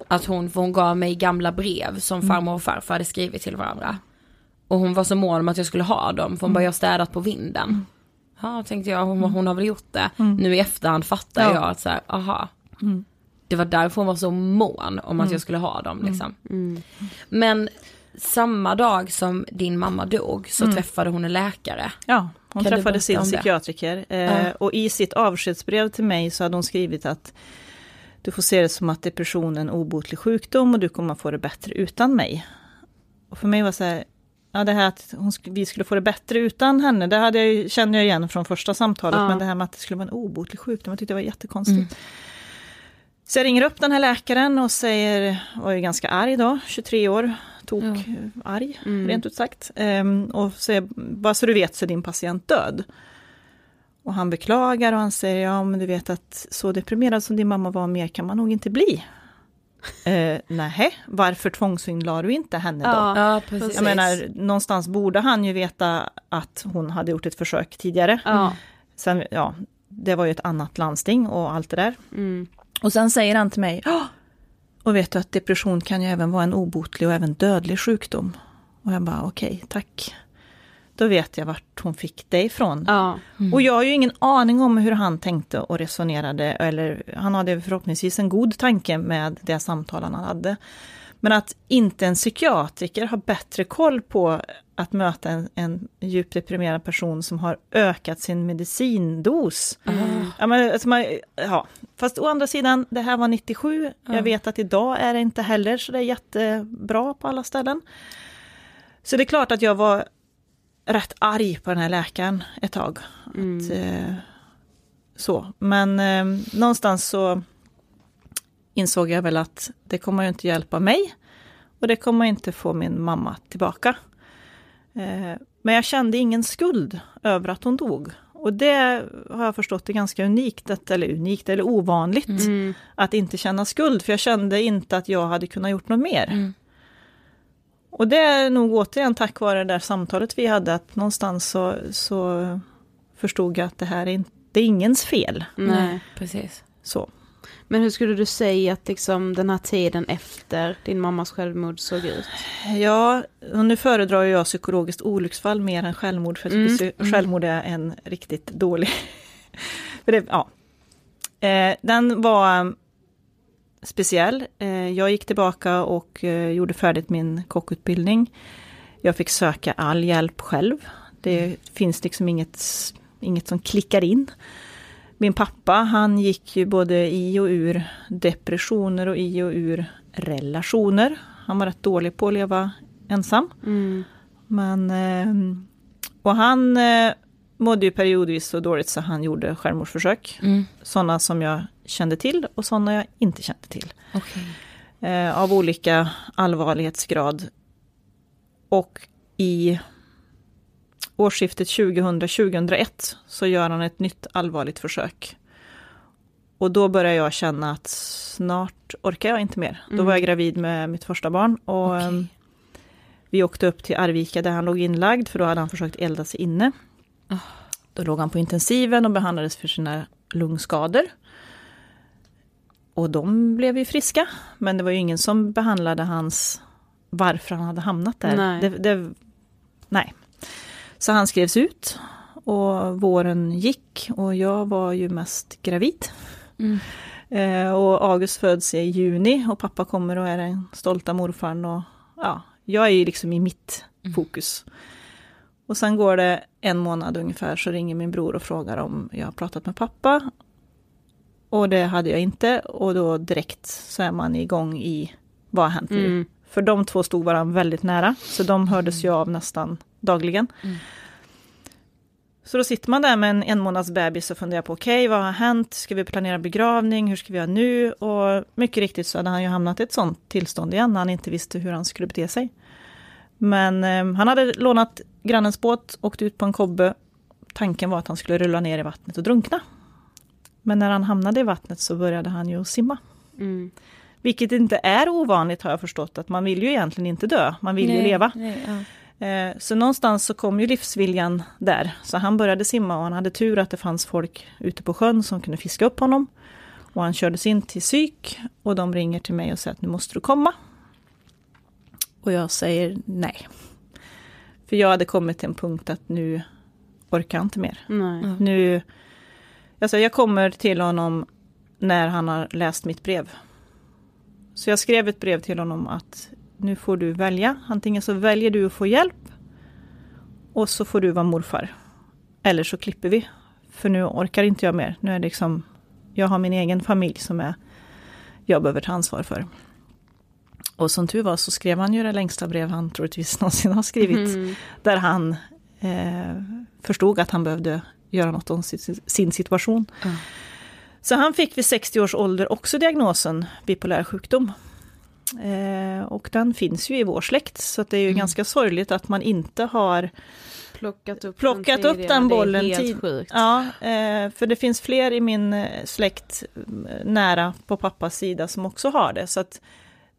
Att hon, för hon gav mig gamla brev som mm. farmor och farfar hade skrivit till varandra. Och hon var så mån om att jag skulle ha dem, för hon bara, mm. jag städat på vinden. Mm. Ja, tänkte jag, hon, hon har väl gjort det. Mm. Nu i efterhand fattar ja. jag att så här, aha. Mm. Det var därför hon var så mån om att mm. jag skulle ha dem liksom. Men samma dag som din mamma dog så träffade hon en läkare. Ja, hon kan träffade sin psykiatriker. Eh, och i sitt avskedsbrev till mig så hade hon skrivit att du får se det som att depression är en obotlig sjukdom och du kommer få det bättre utan mig. Och för mig var det så här, ja det här att hon, vi skulle få det bättre utan henne, det hade jag, kände jag igen från första samtalet, ja. men det här med att det skulle vara en obotlig sjukdom, jag tyckte det var jättekonstigt. Mm. Så jag ringer upp den här läkaren och säger, var ju ganska arg då, 23 år, tok ja. arg, mm. rent ut sagt. Um, och säger, bara så du vet så är din patient död. Och han beklagar och han säger, ja men du vet att så deprimerad som din mamma var mer kan man nog inte bli. Eh, nej, varför tvångsinlade du inte henne då? Ja, Ja, precis. Jag menar, någonstans borde han ju veta att hon hade gjort ett försök tidigare. Ja. Sen, ja, det var ju ett annat landsting och allt det där. Mm. Och sen säger han till mig, "Ja, och vet du att depression kan ju även vara en obotlig och även dödlig sjukdom. Och jag bara, okej, tack. Då vet jag vart hon fick det ifrån. Ja. Och jag har ju ingen aning om hur han tänkte och resonerade, eller han hade förhoppningsvis en god tanke med det samtal han hade. Men att inte en psykiatriker har bättre koll på att möta en, en djupt deprimerad person som har ökat sin medicindos. Ja, men, alltså man, ja. Fast å andra sidan, det här var 97. Jag vet att idag är det inte heller så det är jättebra på alla ställen. Så det är klart att jag var rätt arg på den här läkaren ett tag. Att, eh, så. Men eh, någonstans så insåg jag väl att det kommer ju inte hjälpa mig och det kommer inte få min mamma tillbaka. Eh, men jag kände ingen skuld över att hon dog. Och det har jag förstått är ganska unikt, att- eller unikt eller ovanligt, Mm. att inte känna skuld, för jag kände inte att jag hade kunnat gjort något mer. Och det är nog återigen tack vare det där samtalet vi hade, att någonstans så, så förstod jag att det här är, inte, det är ingens fel. Nej. precis. Så. Men hur skulle du säga att liksom den här tiden efter din mammas självmord såg ut? Ja, och nu föredrar jag psykologiskt olycksfall mer än självmord, för Mm. sy- självmord är en riktigt dålig... för det, ja. eh, den var speciell. Eh, jag gick tillbaka och eh, gjorde färdigt min kockutbildning. Jag fick söka all hjälp själv. Det finns liksom inget, inget som klickar in. Min pappa, han gick ju både i och ur depressioner och i och ur relationer. Han var rätt dålig på att leva ensam. Mm. Men, eh, och han eh, mådde ju periodvis så dåligt så han gjorde självmordsförsök. Mm. Sådana som jag kände till och sådana jag inte kände till. Okej. Eh, av olika allvarlighetsgrad. Och i årsskiftet 2000-2001 så gör han ett nytt allvarligt försök. Och då börjar jag känna att snart orkar jag inte mer. Då var jag gravid med mitt första barn och Okej. ehm, vi åkte upp till Arvika där han låg inlagd för då hade han försökt elda sig inne. Då låg han på intensiven och behandlades för sina lungskador. Och de blev ju friska, men det var ju ingen som behandlade hans varför han hade hamnat där. Nej. Det, det, nej. Så han skrevs ut och våren gick och jag var ju mest gravid. Mm. Eh, och August föds i juni och pappa kommer och är den stolta morfarn och ja, jag är ju liksom i mitt fokus. Och sen går det en månad ungefär så ringer min bror och frågar om jag har pratat med pappa. Och det hade jag inte och då direkt så är man igång i vad har hänt nu? Mm. För de två stod varandra väldigt nära så de hördes ju av nästan dagligen. Så då sitter man där med en en månads bebis och funderar på okej, vad har hänt? Ska vi planera begravning? Hur ska vi göra nu? Och mycket riktigt så hade han ju hamnat i ett sånt tillstånd igen när han inte visste hur han skulle bete sig. Men eh, han hade lånat grannens båt, åkt ut på en kobbe. Tanken var att han skulle rulla ner i vattnet och drunkna. Men när han hamnade i vattnet så började han ju simma. Mm. Vilket inte är ovanligt har jag förstått, att man vill ju egentligen inte dö, man vill ju Nej, leva. nej, ja. Eh, Så någonstans så kom ju livsviljan där. Så han började simma och han hade tur att det fanns folk ute på sjön som kunde fiska upp honom. Och han kördes in till psyk och de ringer till mig och säger att nu måste du komma. Och jag säger nej. För jag hade kommit till en punkt att nu orkar jag inte mer. Nej. Nu, alltså jag kommer till honom när han har läst mitt brev. Så jag skrev ett brev till honom att nu får du välja. Antingen så väljer du att få hjälp och så får du vara morfar. Eller så klipper vi. För nu orkar inte jag mer. Nu är det liksom, jag har min egen familj som är, jag behöver ta ansvar för. Och som tur var så skrev han ju det längsta brev han troligtvis någonsin har skrivit. Mm. Där han eh, förstod att han behövde göra något om sin, sin situation. Ja. Så han fick vid 60 års ålder också diagnosen bipolär sjukdom. Eh, och den finns ju i vår släkt, så det är ju ganska sorgligt att man inte har plockat upp plockat den upp tidigare, den bollen helt tid- sjukt. Ja, eh, för det finns fler i min eh, släkt eh, nära på pappas sida som också har det. Så att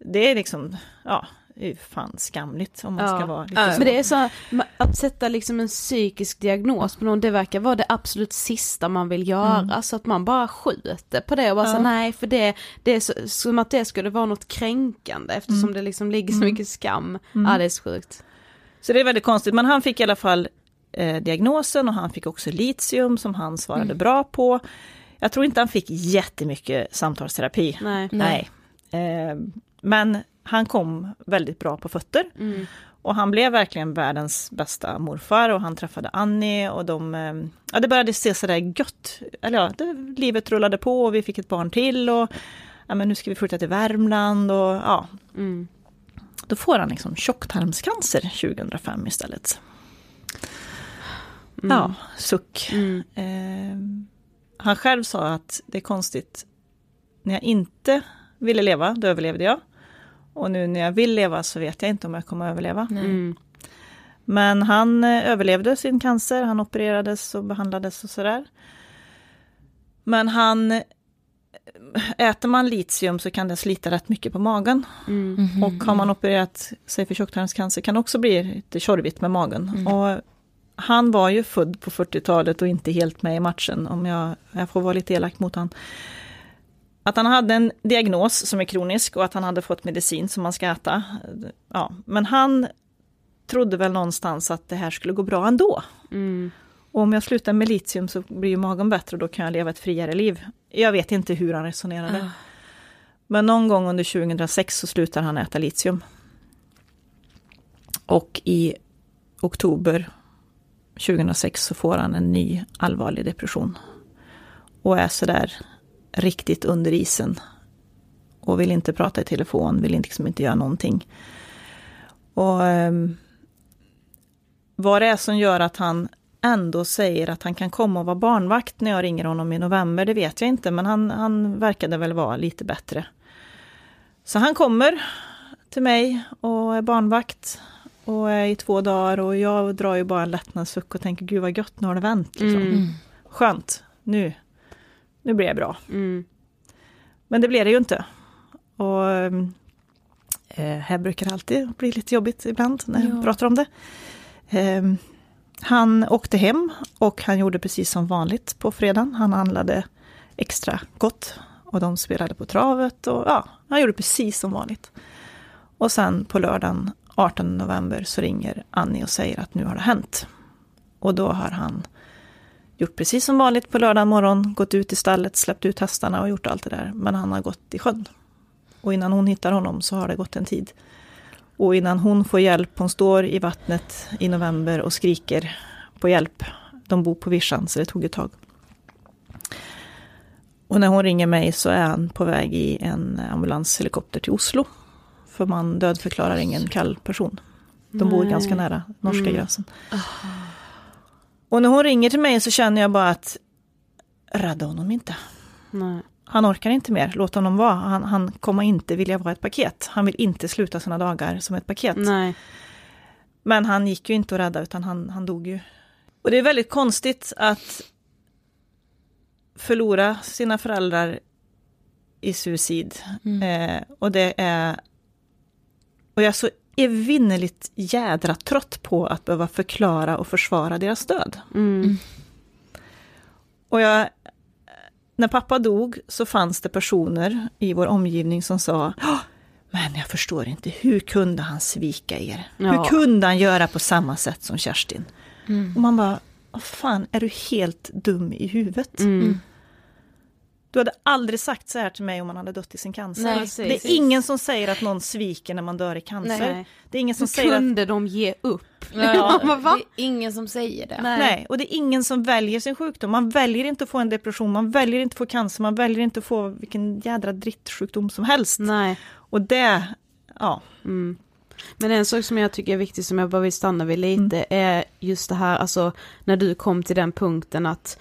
det är liksom, ja, det är ju fan skamligt om man Ja. ska vara lite Men så. det är så, att sätta liksom en psykisk diagnos på någon, det verkar vara det absolut sista man vill göra, Mm. så att man bara skjuter på det och bara Ja. så nej, för det, det är så, som att det skulle vara något kränkande eftersom Mm. det liksom ligger så Mm. mycket skam. Mm. Ja, det är så sjukt. Så det är väldigt konstigt, men han fick i alla fall eh, diagnosen och han fick också litium som han svarade Mm. bra på. Jag tror inte han fick jättemycket samtalsterapi. Nej. Nej. Eh, men han kom väldigt bra på fötter. Mm. Och han blev verkligen världens bästa morfar och han träffade Annie och de, eh, ja det började se sådär gött. Eller ja, det, livet rullade på och vi fick ett barn till och ja men nu ska vi flytta till Värmland och ja. Mm. Då får han liksom tjocktarmscancer 2005 istället. Mm. Ja, suck. Mm. Eh, han själv sa att det är konstigt, när jag inte ville leva, då överlevde jag. Och nu när jag vill leva så vet jag inte om jag kommer att överleva. Mm. Men han eh, överlevde sin cancer, han opererades och behandlades och sådär. Men han, eh, äter man litium så kan det slita rätt mycket på magen. Mm. Och har man opererat sig för tjocktarmscancer kan det också bli lite tjorvigt med magen. Och han var ju född på 40-talet och inte helt med i matchen, om jag, jag får vara lite elak mot han. Att han hade en diagnos som är kronisk och att han hade fått medicin som man ska äta. Ja, men han trodde väl någonstans att det här skulle gå bra ändå. Mm. Och om jag slutar med litium så blir ju magen bättre och då kan jag leva ett friare liv. Jag vet inte hur han resonerade. Men någon gång under 2006 så slutar han äta litium. Och i oktober 2006 så får han en ny allvarlig depression. Och är sådär riktigt under isen. Och vill inte prata i telefon, vill liksom inte göra någonting. Och ehm, vad det är som gör att han ändå säger att han kan komma och vara barnvakt när jag ringer honom i november, det vet jag inte, men han, han verkade väl vara lite bättre. Så han kommer till mig och är barnvakt och är i två dagar och jag drar ju bara en lättnadssuck och tänker gud vad gött, nu har det vänt. Liksom. Mm. Skönt, nu, nu blir jag bra. Mm. Men det blev det ju inte. Och eh, här brukar det alltid bli lite jobbigt ibland när jag Ja. pratar om det. Eh, han åkte hem och han gjorde precis som vanligt på fredagen. Han handlade extra gott och de spelade på travet och ja, han gjorde precis som vanligt. Och sen på lördagen 18 november så ringer Annie och säger att nu har det hänt. Och då har han gjort precis som vanligt på lördag morgon, gått ut i stallet, släppt ut hästarna och gjort allt det där. Men han har gått i sjön. Och innan hon hittar honom så har det gått en tid. Och innan hon får hjälp, hon står i vattnet i november och skriker på hjälp. De bor på vischan så det tog ett tag. Och när hon ringer mig så är han på väg i en ambulanshelikopter till Oslo. För man dödförklarar ingen kall person. De bor Nej. ganska nära norska Mm. Och när hon ringer till mig så känner jag bara att rädda honom inte. Nej. Han orkar inte mer, låt honom vara. Han, han kommer inte vilja vara ett paket. Han vill inte sluta sina dagar som ett paket. Nej. Men han gick ju inte att rädda utan han, han dog ju. Och det är väldigt konstigt att förlora sina föräldrar i suicid. Eh, och det är... Och jag är så evinnerligt jädra trött på att behöva förklara och försvara deras död. Mm. Och jag, när pappa dog så fanns det personer i vår omgivning som sa "Åh, men jag förstår inte, hur kunde han svika er? Ja. Hur kunde han göra på samma sätt som Kerstin? Mm. Och man bara, vad fan, är du helt dum i huvudet? Mm. Du hade aldrig sagt så här till mig om man hade dött i sin cancer. Nej, det precis. är ingen som säger att någon sviker när man dör i cancer. Nej. Det är ingen som Hur säger att kunde de ge upp? Ja, det är ingen som säger det. Nej. och det är ingen som väljer sin sjukdom. Man väljer inte att få en depression, man väljer inte att få cancer, man väljer inte att få vilken jädra drittsjukdom som helst. Nej. Och det, ja. Mm. Men en sak som jag tycker är viktig som jag bara vill stanna vid lite är just det här, alltså när du kom till den punkten att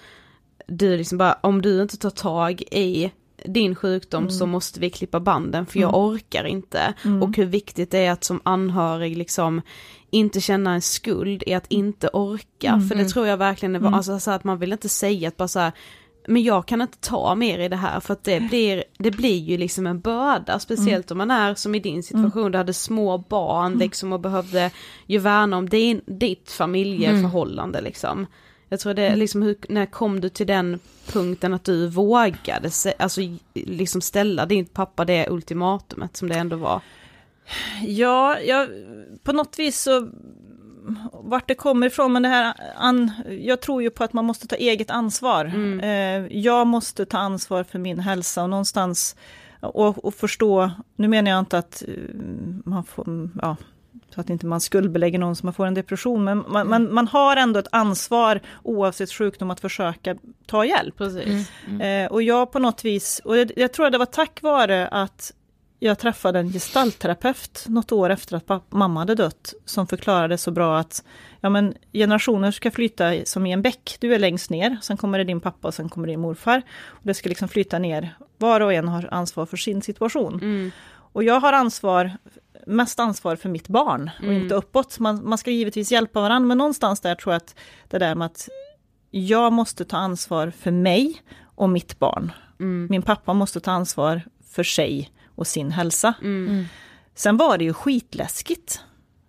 du liksom bara, om du inte tar tag i din sjukdom så måste vi klippa banden för jag orkar inte. Mm. Och hur viktigt det är att som anhörig liksom inte känna en skuld i att inte orka. För det tror jag verkligen är, alltså så att man vill inte säga att bara så här, men jag kan inte ta mer i det här för att det blir, det blir ju liksom en börda, speciellt om man är som i din situation, du hade små barn liksom och behövde ju värna om din, ditt familjeförhållande liksom. Jag tror det är liksom, hur, när kom du till den punkten att du vågade, alltså liksom ställa din pappa det ultimatumet som det ändå var? Ja, jag, på något vis så vart det kommer ifrån, men det här, an, jag tror ju på att man måste ta eget ansvar. Eh, jag måste ta ansvar för min hälsa och någonstans och, och förstå, nu menar jag inte att eh, man får, ja, så att inte man skuldbelägger någon som får en depression, men man, man, man har ändå ett ansvar oavsett sjukdom att försöka ta hjälp. Precis. Eh, och jag på något vis, och jag, jag tror att det var tack vare att jag träffade en gestaltterapeut något år efter att papp- mamma hade dött, som förklarade så bra att ja, men generationer ska flyta som i en bäck. Du är längst ner, sen kommer det din pappa och sen kommer din morfar. Och det ska liksom flyta ner. Var och en har ansvar för sin situation. Mm. Och jag har ansvar, mest ansvar för mitt barn och Mm. inte uppåt. Man, man ska givetvis hjälpa varandra, men någonstans där tror jag att det där med att jag måste ta ansvar för mig och mitt barn. Mm. Min pappa måste ta ansvar för sig och sin hälsa. Mm. Sen var det ju skitläskigt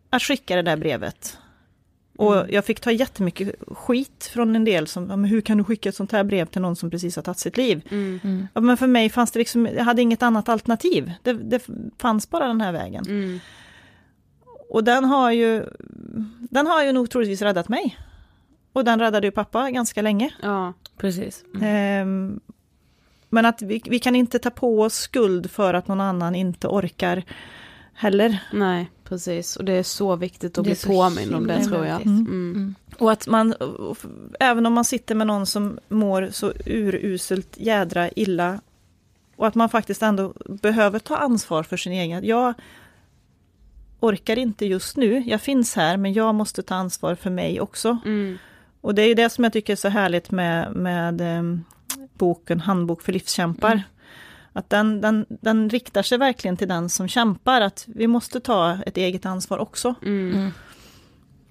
att skicka det där brevet. Och Mm. jag fick ta jättemycket skit från en del som, hur kan du skicka ett sånt här brev till någon som precis har tagit sitt liv? Mm. Ja, men för mig fanns det liksom, jag hade inget annat alternativ. Det, det fanns bara den här vägen. Mm. Och den har ju, den har ju nog troligtvis räddat mig. Och den räddade ju pappa ganska länge. Ja. Precis. Ehm, men att vi, vi kan inte ta på oss skuld för att någon annan inte orkar heller. Nej, precis. Och det är så viktigt att Det bli påmind om det tror jag. viktigt. Mm. Och att man, även om man sitter med någon som mår så uruselt jädra illa, och att man faktiskt ändå behöver ta ansvar för sin egen... Jag orkar inte just nu, jag finns här, men jag måste ta ansvar för mig också. Mm. Och det är det som jag tycker är så härligt med, med em, boken Handbok för livskämpar. Att den, den, den riktar sig verkligen till den som kämpar, att vi måste ta ett eget ansvar också. Mm.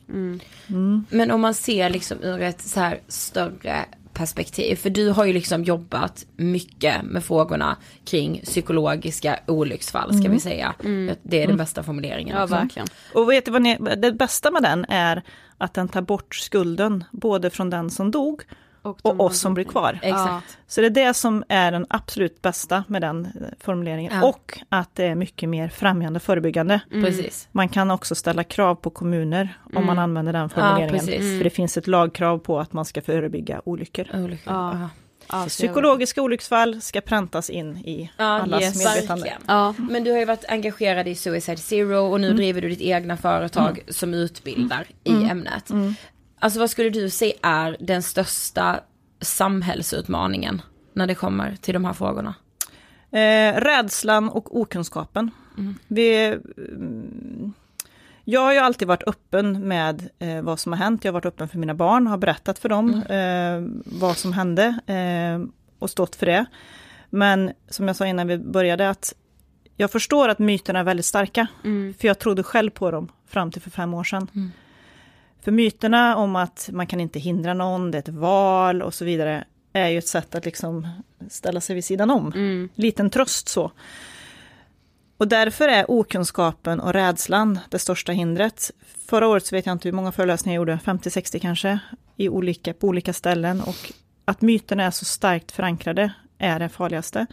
Mm. Men om man ser liksom ur ett så här större perspektiv, för du har ju liksom jobbat mycket med frågorna kring psykologiska olycksfall ska vi säga. Det är den bästa formuleringen. Ja, också. verkligen. Och vet du vad ni, det bästa med den är att den tar bort skulden, både från den som dog och de oss som blir kvar. Exakt. Så det är det som är den absolut bästa med den eh, formuleringen. Ja. Och att det är mycket mer främjande förebyggande. Precis. Man kan också ställa krav på kommuner om man använder den formuleringen. precis. För det finns ett lagkrav på att man ska förebygga olyckor. Olyckor. Ja. Ja. Ja, Psykologiska olycksfall ska präntas in i Ja, allas yes, medvetande. Ja. Men du har ju varit engagerad i Suicide Zero och nu driver du ditt egna företag som utbildar i ämnet. Alltså vad skulle du säga är den största samhällsutmaningen när det kommer till de här frågorna? Eh, rädslan och okunskapen. Vi, mm, jag har ju alltid varit öppen med eh, vad som har hänt. Jag har varit öppen för mina barn, har berättat för dem eh, vad som hände eh, och stått för det. Men som jag sa innan vi började, att jag förstår att myterna är väldigt starka. För jag trodde själv på dem fram till för fem år sedan. För myterna om att man kan inte hindra någon, det är ett val och så vidare, är ju ett sätt att liksom ställa sig vid sidan om. Liten tröst så. Och därför är okunskapen och rädslan det största hindret. Förra året så vet jag inte hur många föreläsningar jag gjorde, 50-60 kanske, i olika, på olika ställen. Och att myterna är så starkt förankrade är det farligaste.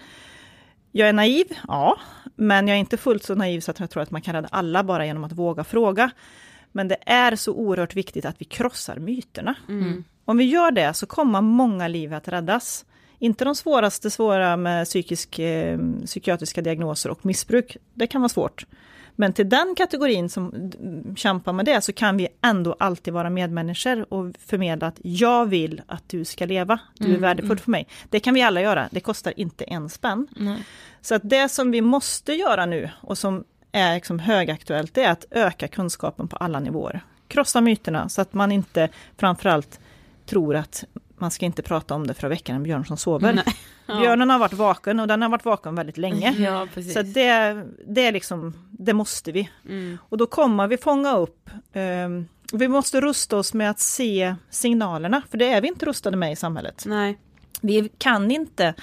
Jag är naiv, ja, men jag är inte fullt så naiv så att jag tror att man kan rädda alla bara genom att våga fråga. Men det är så oerhört viktigt att vi krossar myterna. Om vi gör det så kommer många liv att räddas. Inte de svåraste svåra med psykisk, eh, psykiatriska diagnoser och missbruk. Det kan vara svårt. Men till den kategorin som mm, kämpar med det så kan vi ändå alltid vara medmänniskor och förmedla att jag vill att du ska leva. Du är värdefull för mig. Det kan vi alla göra. Det kostar inte en spänn. Så att det som vi måste göra nu och som är liksom högaktuellt, det är att öka kunskapen på alla nivåer. Krossa myterna så att man inte framförallt tror att man ska inte prata om det för att väcka en björn som sover. Ja. Björnen har varit vaken och den har varit vaken väldigt länge. Ja. Så det, det är liksom, det måste vi. Mm. Och då kommer vi fånga upp, ehm, vi måste rusta oss med att se signalerna, för det är vi inte rustade med i samhället. Nej. Vi kan inte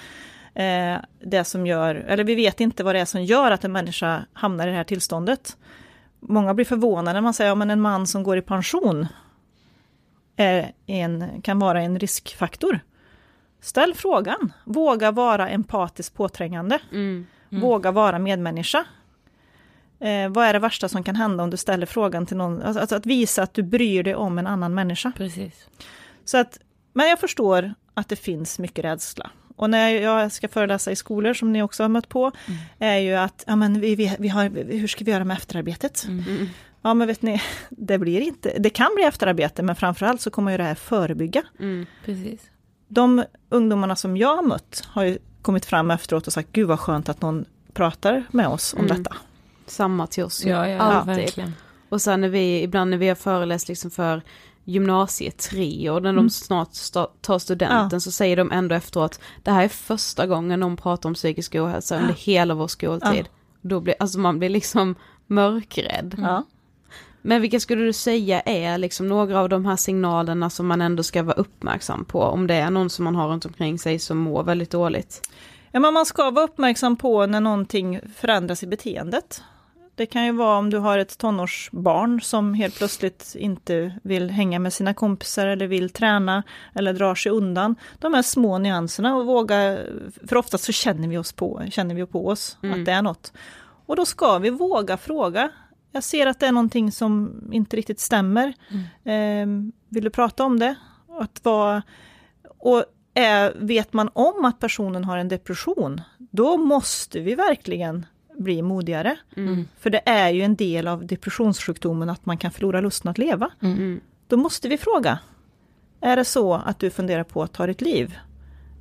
eh, det som gör, eller vi vet inte vad det är som gör att en människa hamnar i det här tillståndet. Många blir förvånade när man säger att ja, en man som går i pension är en, kan vara en riskfaktor. Ställ frågan, våga vara empatiskt påträngande, Mm. våga vara medmänniska. Eh, vad är det värsta som kan hända om du ställer frågan till någon, alltså, alltså att visa att du bryr dig om en annan människa. Precis. Så att, men jag förstår att det finns mycket rädsla. Och när jag ska föreläsa i skolor, som ni också har mött på, är ju att, ja men vi, vi, vi har, hur ska vi göra med efterarbetet? Mm. Ja men vet ni, det blir inte, det kan bli efterarbete, men framförallt så kommer ju det här förebygga. Mm. Precis. De ungdomarna som jag har mött har ju kommit fram efteråt och sagt, gud vad skönt att någon pratar med oss om Mm. detta. Samma till oss. Ja, ja, Alltid. verkligen. Och sen när vi, ibland när vi har föreläst liksom för gymnasiet tre och när de snart sta- tar studenten Ja. så säger de ändå efteråt det här är första gången de pratar om psykisk ohälsa under hela vår skoltid. Då blir, alltså man blir liksom mörkrädd. Ja. Men vilka skulle du säga är liksom några av de här signalerna som man ändå ska vara uppmärksam på om det är någon som man har runt omkring sig som mår väldigt dåligt? Ja, men man ska vara uppmärksam på när någonting förändras i beteendet. Det kan ju vara om du har ett tonårsbarn som helt plötsligt inte vill hänga med sina kompisar eller vill träna eller drar sig undan. De här små nyanserna och våga, för ofta så känner vi oss på, känner vi på oss att det är något. Och då ska vi våga fråga. Jag ser att det är någonting som inte riktigt stämmer. Eh, vill du prata om det? Att vara, och är, vet man om att personen har en depression, då måste vi verkligen bli modigare. För det är ju en del av depressionssjukdomen att man kan förlora lusten att leva. Då måste vi fråga. Är det så att du funderar på att ta ditt liv?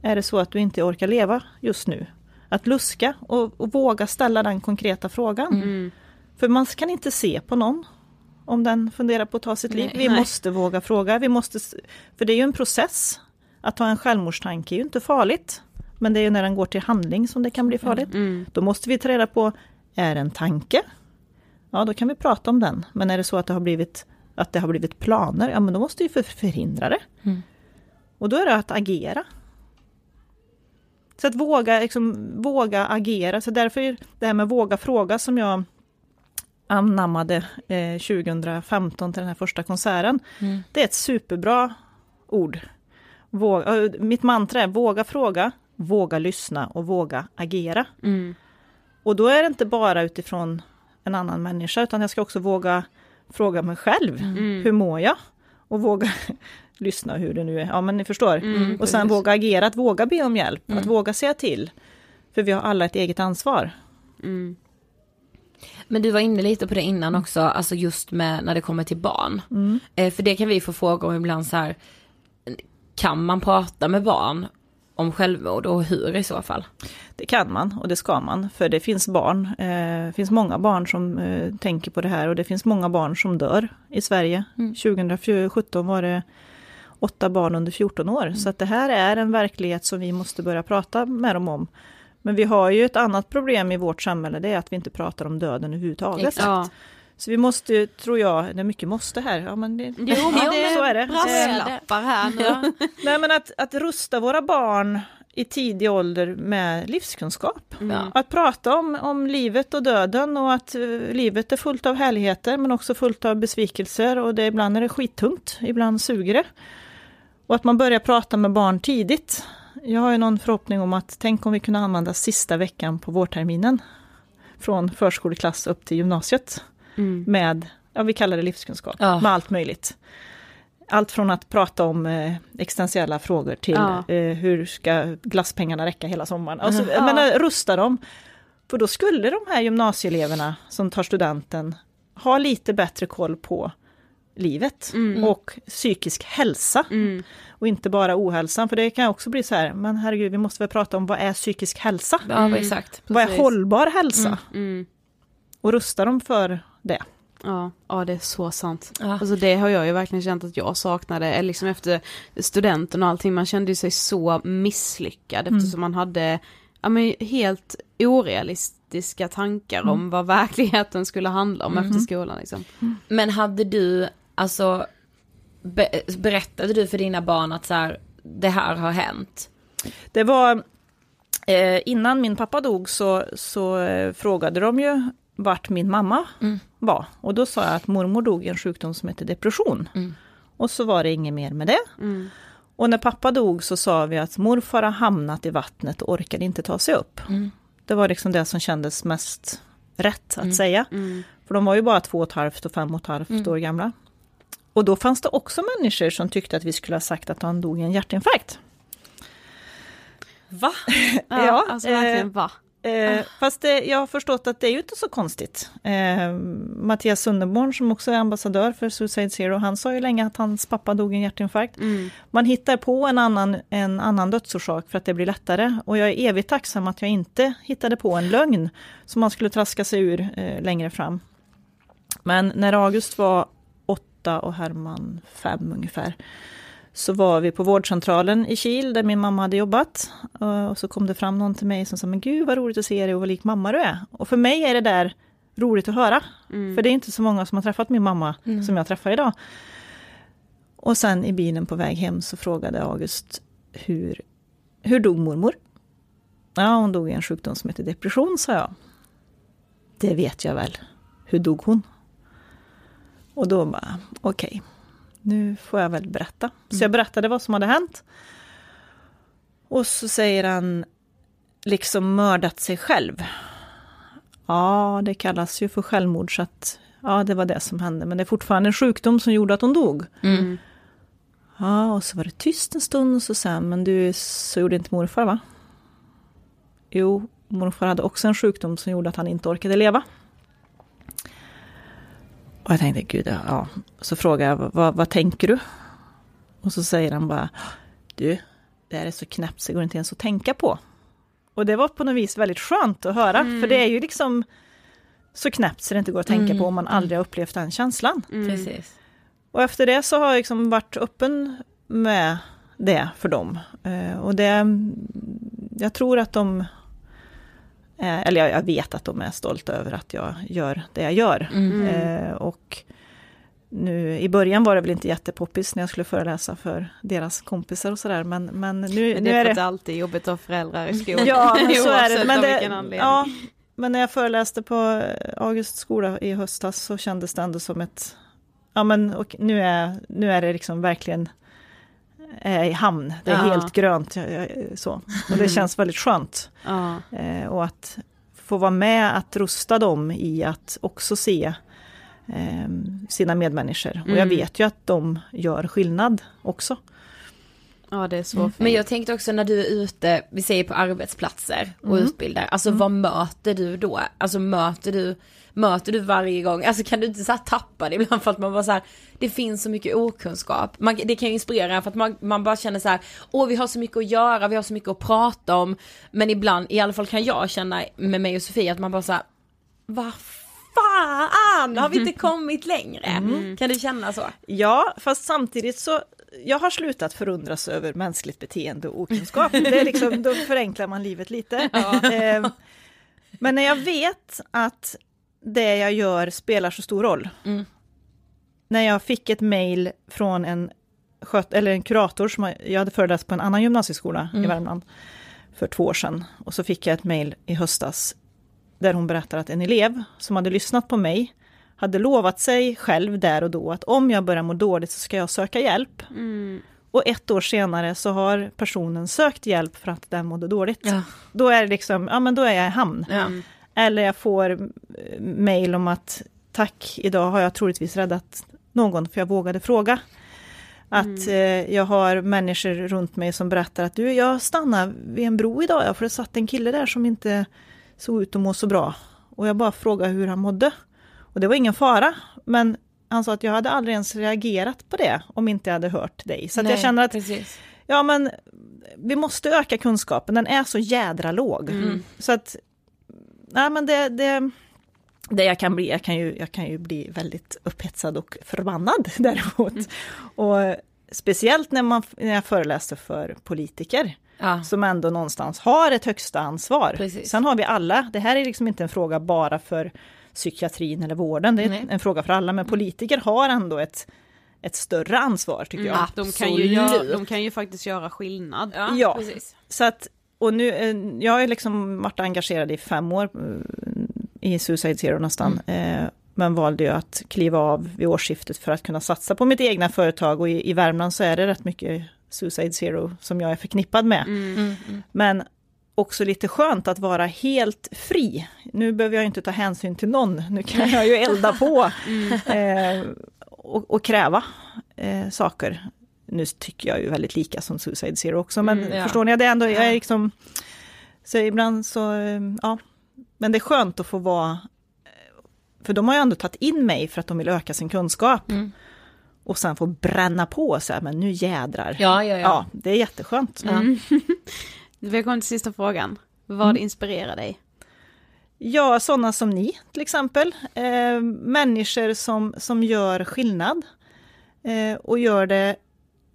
Är det så att du inte orkar leva just nu? Att luska och, och våga ställa den konkreta frågan. För man kan inte se på någon om den funderar på att ta sitt liv. Vi måste våga fråga. Vi måste, för det är ju en process. Att ha en självmordstanke är ju inte farligt. Men det är ju när den går till handling som det kan bli farligt. Då måste vi ta reda på, är det en tanke? Ja, då kan vi prata om den. Men är det så att det har blivit, att det har blivit planer, ja men då måste vi för, förhindra det. Och då är det att agera. Så att våga, liksom, våga agera. Så därför är det här med våga fråga som jag anammade eh, 2015 till den här första konserten. Det är ett superbra ord. Våga, mitt mantra är våga fråga, våga lyssna och våga agera. Och då är det inte bara utifrån en annan människa, utan jag ska också våga fråga mig själv. Hur mår jag? Och våga lyssna hur det nu är. Ja, men ni förstår. och sen våga agera, att våga be om hjälp, att våga säga till. För vi har alla ett eget ansvar. Men du var inne lite på det innan också, alltså just med när det kommer till barn. Eh, för det kan vi få fråga om ibland så här, kan man prata med barn om självmord och hur i så fall? Det kan man och det ska man, för det finns barn. Eh, det finns många barn som eh, tänker på det här och det finns många barn som dör i Sverige. 2017 var det åtta barn under 14 år, så att det här är en verklighet som vi måste börja prata med dem om. Men vi har ju ett annat problem i vårt samhälle, det är att vi inte pratar om döden överhuvudtaget. Ja. Så vi måste, tror jag, det är mycket måste här. Ja, men det, Jo men det så är det. brasklappar här nu. Nej men att, att rusta våra barn i tidig ålder med livskunskap. Att prata om, om livet och döden och att eh, livet är fullt av härligheter men också fullt av besvikelser och det, ibland är det skittungt, ibland suger det. Och att man börjar prata med barn tidigt. Jag har ju någon förhoppning om att tänk om vi kunde använda sista veckan på vårterminen från förskoleklass upp till gymnasiet med, ja vi kallar det livskunskap, Ja. med allt möjligt. Allt från att prata om eh, existentiella frågor till Ja. eh, hur ska glasspengarna räcka hela sommaren. Alltså, Ja. jag menar, rusta dem. För då skulle de här gymnasieeleverna som tar studenten ha lite bättre koll på livet och psykisk hälsa. Och inte bara ohälsan, för det kan också bli så här, men herregud, vi måste väl prata om vad är psykisk hälsa? Ja, exakt. Vad är hållbar hälsa? Mm. Och rusta dem för det. Ja, ja det är så sant. Ja. Alltså det har jag ju verkligen känt att jag saknade, liksom efter studenten och allting, man kände sig så misslyckad mm. eftersom man hade, ja men helt orealistiska tankar mm. om vad verkligheten skulle handla om mm. efter skolan liksom. Mm. Men hade du, alltså, be berättade du för dina barn att så här, det här har hänt? Det var, eh, innan min pappa dog så, så eh, frågade de ju vart min mamma mm. Var. Och då sa jag att mormor dog i en sjukdom som heter depression. Mm. Och så var det inget mer med det. Mm. Och när pappa dog så sa vi att morfar har hamnat i vattnet och orkade inte ta sig upp. Mm. Det var liksom det som kändes mest rätt att mm. säga. Mm. För de var ju bara två och ett halvt och fem och ett halvt år gamla. Och då fanns det också människor som tyckte att vi skulle ha sagt att han dog i en hjärtinfarkt. Va? ja, ja alltså verkligen va? Eh, ah. Fast det, jag har förstått att det är ju inte så konstigt. Eh, Mattias Sunderborn som också är ambassadör för Suicide Zero, han sa ju länge att hans pappa dog i en hjärtinfarkt. Mm. Man hittar på en annan, en annan dödsorsak för att det blir lättare. Och jag är evigt tacksam att jag inte hittade på en lögn som man skulle traska sig ur eh, längre fram. Men när August var åtta och Herman fem ungefär, så var vi på vårdcentralen i Kil där min mamma hade jobbat. Och så kom det fram någon till mig som sa, men gud vad roligt att se dig och vad lik mamma du är. Och för mig är det där roligt att höra. Mm. För det är inte så många som har träffat min mamma mm. som jag träffar idag. Och sen i bilen på väg hem så frågade August, hur, hur dog mormor? Ja, hon dog i en sjukdom som heter depression, sa jag. Det vet jag väl. Hur dog hon? Och då bara, okej. Okay nu får jag väl berätta. Så jag berättade vad som hade hänt. Och så säger han, liksom mördat sig själv. Ja, det kallas ju för självmord, så att ja, det var det som hände. Men det är fortfarande en sjukdom som gjorde att hon dog. Mm. Ja, och så var det tyst en stund och så sa men du, så gjorde inte morfar va? Jo, morfar hade också en sjukdom som gjorde att han inte orkade leva. Och jag tänkte, gud, ja. Så frågade jag, vad, vad tänker du? Och så säger han bara, du, det här är så knäppt så det går inte ens att tänka på. Och det var på något vis väldigt skönt att höra, mm. för det är ju liksom så knäppt så det inte går att tänka mm. på om man aldrig har upplevt den känslan. Mm. Precis. Och efter det så har jag liksom varit öppen med det för dem. Eh, och det, jag tror att de eller jag, jag, vet att de är stolta över att jag gör det jag gör. Mm. Eh, och nu, I början var det väl inte jättepoppis när jag skulle föreläsa för deras kompisar och sådär, men, men nu, men det är nu är det... det alltid jobbigt att ha föräldrar i skolan. Ja, men så är det. Men, det, ja, men när jag föreläste på August skola i höstas så kändes det ändå som ett, ja men och nu, är, nu är det liksom verkligen i hamn. Det är ja. helt grönt. Så. Och det känns väldigt skönt. Ja. Eh, och att få vara med att rusta dem i att också se eh, sina medmänniskor. Mm. Och jag mm. vet ju att de gör skillnad också. Ja det är så mm. Men jag tänkte också när du är ute, vi säger på arbetsplatser och mm. utbildar, alltså mm. vad möter du då? Alltså möter du möter du varje gång, alltså kan du inte så tappa det ibland för att man bara så här, det finns så mycket okunskap. Man, det kan ju inspirera för att man, man bara känner så här, åh vi har så mycket att göra, vi har så mycket att prata om. Men ibland, i alla fall kan jag känna med mig och Sofie att man bara så här, vad fan, har vi inte kommit längre? Mm. Kan du känna så? Ja, fast samtidigt så jag har slutat förundras över mänskligt beteende och okunskap. Det är liksom, då förenklar man livet lite. Ja. Eh, men när jag vet att det jag gör spelar så stor roll. Mm. När jag fick ett mejl från en, sköt, eller en kurator, som jag hade föreläst på en annan gymnasieskola mm. i Värmland för två år sedan. Och så fick jag ett mejl i höstas där hon berättar att en elev som hade lyssnat på mig hade lovat sig själv där och då att om jag börjar må dåligt så ska jag söka hjälp. Mm. Och ett år senare så har personen sökt hjälp för att den mådde dåligt. Ja. Då är det liksom, ja men då är jag i hamn. Ja. Eller jag får eh, mejl om att tack, idag har jag troligtvis räddat någon för jag vågade fråga. Att mm. eh, jag har människor runt mig som berättar att du, jag stannade vid en bro idag, för det satt en kille där som inte såg ut att må så bra. Och jag bara frågade hur han mådde. Och det var ingen fara, men han sa att jag hade aldrig ens reagerat på det om inte jag hade hört dig. Så Nej, jag känner att precis. ja, men vi måste öka kunskapen, den är så jädra låg. Mm. Så att nej men det, det, det jag kan bli, jag kan ju, jag kan ju bli väldigt upphetsad och förbannad däremot. Mm. Och speciellt när, man, när jag föreläser för politiker. Ja. Som ändå någonstans har ett högsta ansvar. Precis. Sen har vi alla, det här är liksom inte en fråga bara för psykiatrin eller vården, det är Nej. en fråga för alla, men politiker har ändå ett ett större ansvar tycker jag. Mm, de, kan ju göra, de kan ju faktiskt göra skillnad. Ja, ja. Precis. så att, och nu, eh, jag har liksom varit engagerad i fem år eh, i Suicide Zero nästan. Mm. Eh, men valde ju att kliva av vid årsskiftet för att kunna satsa på mitt egna företag och i, i Värmland så är det rätt mycket Suicide Zero som jag är förknippad med. Mm, mm, mm. Men också lite skönt att vara helt fri. Nu behöver jag inte ta hänsyn till någon, nu kan jag ju elda på mm. eh, och, och, kräva eh, saker. Nu tycker jag ju väldigt lika som Suicide Zero också, men mm, ja. förstår ni, det är ändå, jag är liksom... Så ibland så, eh, ja. Men det är skönt att få vara... För de har ju ändå tagit in mig för att de vill öka sin kunskap. Mm. Och sen få bränna på så här, men nu jädrar. Ja, ja, ja. ja det är jätteskönt. Mm. Vi kommit till sista frågan. Vad mm. inspirerar dig? Ja, sådana som ni till exempel. Eh, människor som, som gör skillnad. Eh, och gör det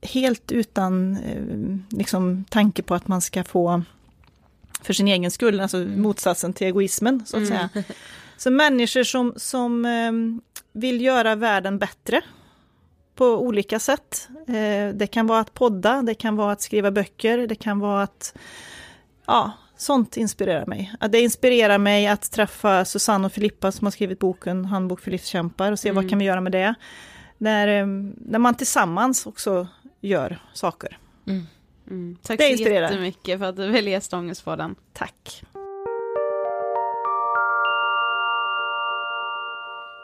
helt utan eh, liksom, tanke på att man ska få för sin egen skull, alltså mm. motsatsen till egoismen så att mm. säga. Så människor som, som eh, vill göra världen bättre på olika sätt. Eh, det kan vara att podda, det kan vara att skriva böcker, det kan vara att... Ja, sånt inspirerar mig. Det inspirerar mig att träffa Susanne och Filippa som har skrivit boken Handbok för livskämpar och se mm. vad kan vi göra med det. När, när man tillsammans också gör saker. Mm. Mm. Tack det så jättemycket för att du ville gästa Ångestpodden. Tack.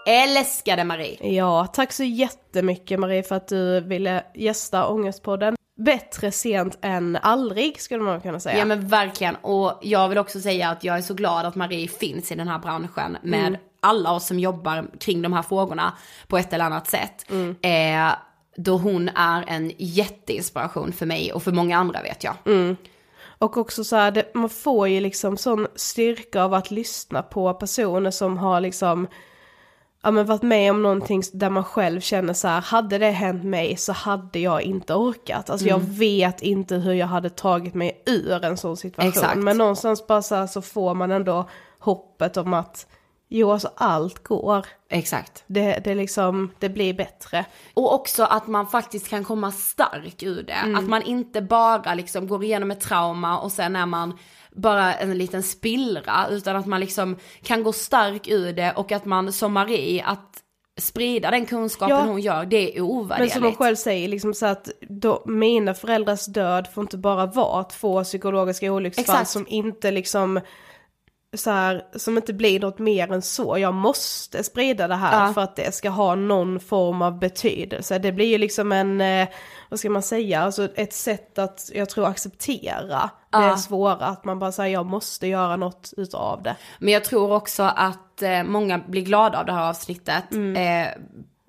Älskade Marie! Ja, tack så jättemycket Marie för att du ville gästa Ångestpodden. Bättre sent än aldrig skulle man kunna säga. Ja men verkligen, och jag vill också säga att jag är så glad att Marie finns i den här branschen med mm. alla oss som jobbar kring de här frågorna på ett eller annat sätt. Mm. Eh, då hon är en jätteinspiration för mig och för många andra vet jag. Mm. Och också så här, det, man får ju liksom sån styrka av att lyssna på personer som har liksom ja, men varit med om någonting där man själv känner så här, hade det hänt mig så hade jag inte orkat. Alltså mm. jag vet inte hur jag hade tagit mig ur en sån situation. Exakt. Men någonstans bara så, här, så får man ändå hoppet om att Jo, alltså allt går. Exakt. Det, det, liksom, det blir bättre. Och också att man faktiskt kan komma stark ur det. Mm. Att man inte bara liksom går igenom ett trauma och sen är man bara en liten spillra, utan att man liksom kan gå stark ur det och att man som Marie, att sprida den kunskapen ja. hon gör, det är ovärderligt. Men som hon själv säger, liksom så att då, mina föräldrars död får inte bara vara två psykologiska olycksfall Exakt. som inte liksom så här, som inte blir något mer än så. Jag måste sprida det här ja. för att det ska ha någon form av betydelse. Det blir ju liksom en, eh, vad ska man säga, alltså ett sätt att, jag tror, acceptera ja. det svåra. Att man bara säger jag måste göra något utav det. Men jag tror också att eh, många blir glada av det här avsnittet. Mm. Eh,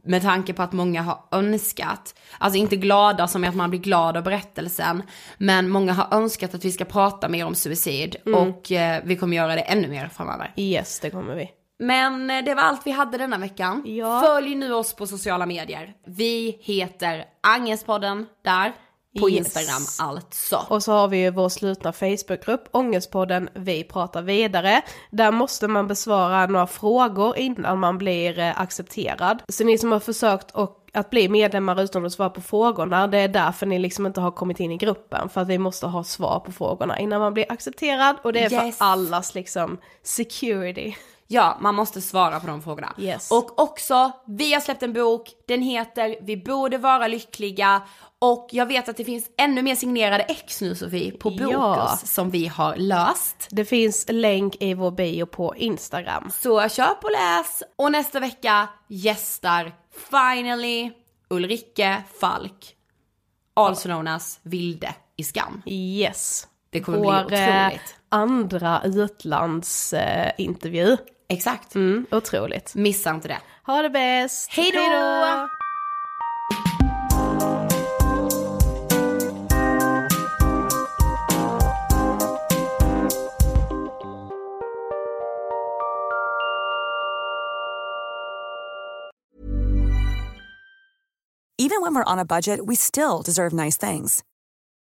med tanke på att många har önskat, alltså inte glada som att man blir glad av berättelsen, men många har önskat att vi ska prata mer om suicid mm. och eh, vi kommer göra det ännu mer framöver. Yes, det kommer vi. Men eh, det var allt vi hade denna veckan. Ja. Följ nu oss på sociala medier. Vi heter Angespodden där. På yes. Instagram alltså. Och så har vi ju vår slutna Facebookgrupp, Ångestpodden Vi pratar vidare. Där måste man besvara några frågor innan man blir eh, accepterad. Så ni som har försökt och att bli medlemmar utan att svara på frågorna, det är därför ni liksom inte har kommit in i gruppen. För att vi måste ha svar på frågorna innan man blir accepterad. Och det är yes. för allas liksom security. Ja, man måste svara på de frågorna. Yes. Och också, vi har släppt en bok, den heter Vi borde vara lyckliga och jag vet att det finns ännu mer signerade ex nu Sofie på Bokus ja. som vi har löst. Det finns länk i vår bio på Instagram. Så köp och läs och nästa vecka gästar finally Ulrike Falk, also known as Vilde i Skam. Yes. Det kommer Vår, bli eh, otroligt. andra utlandsintervju. Eh, Exakt. Mm, otroligt. Missa inte det. Ha det bäst. Hej då! Even when we're on a budget we still deserve nice things.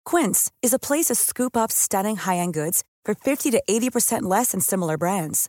Quince is a place to scoop up stunning high-end goods for 50 to 80% less than similar brands.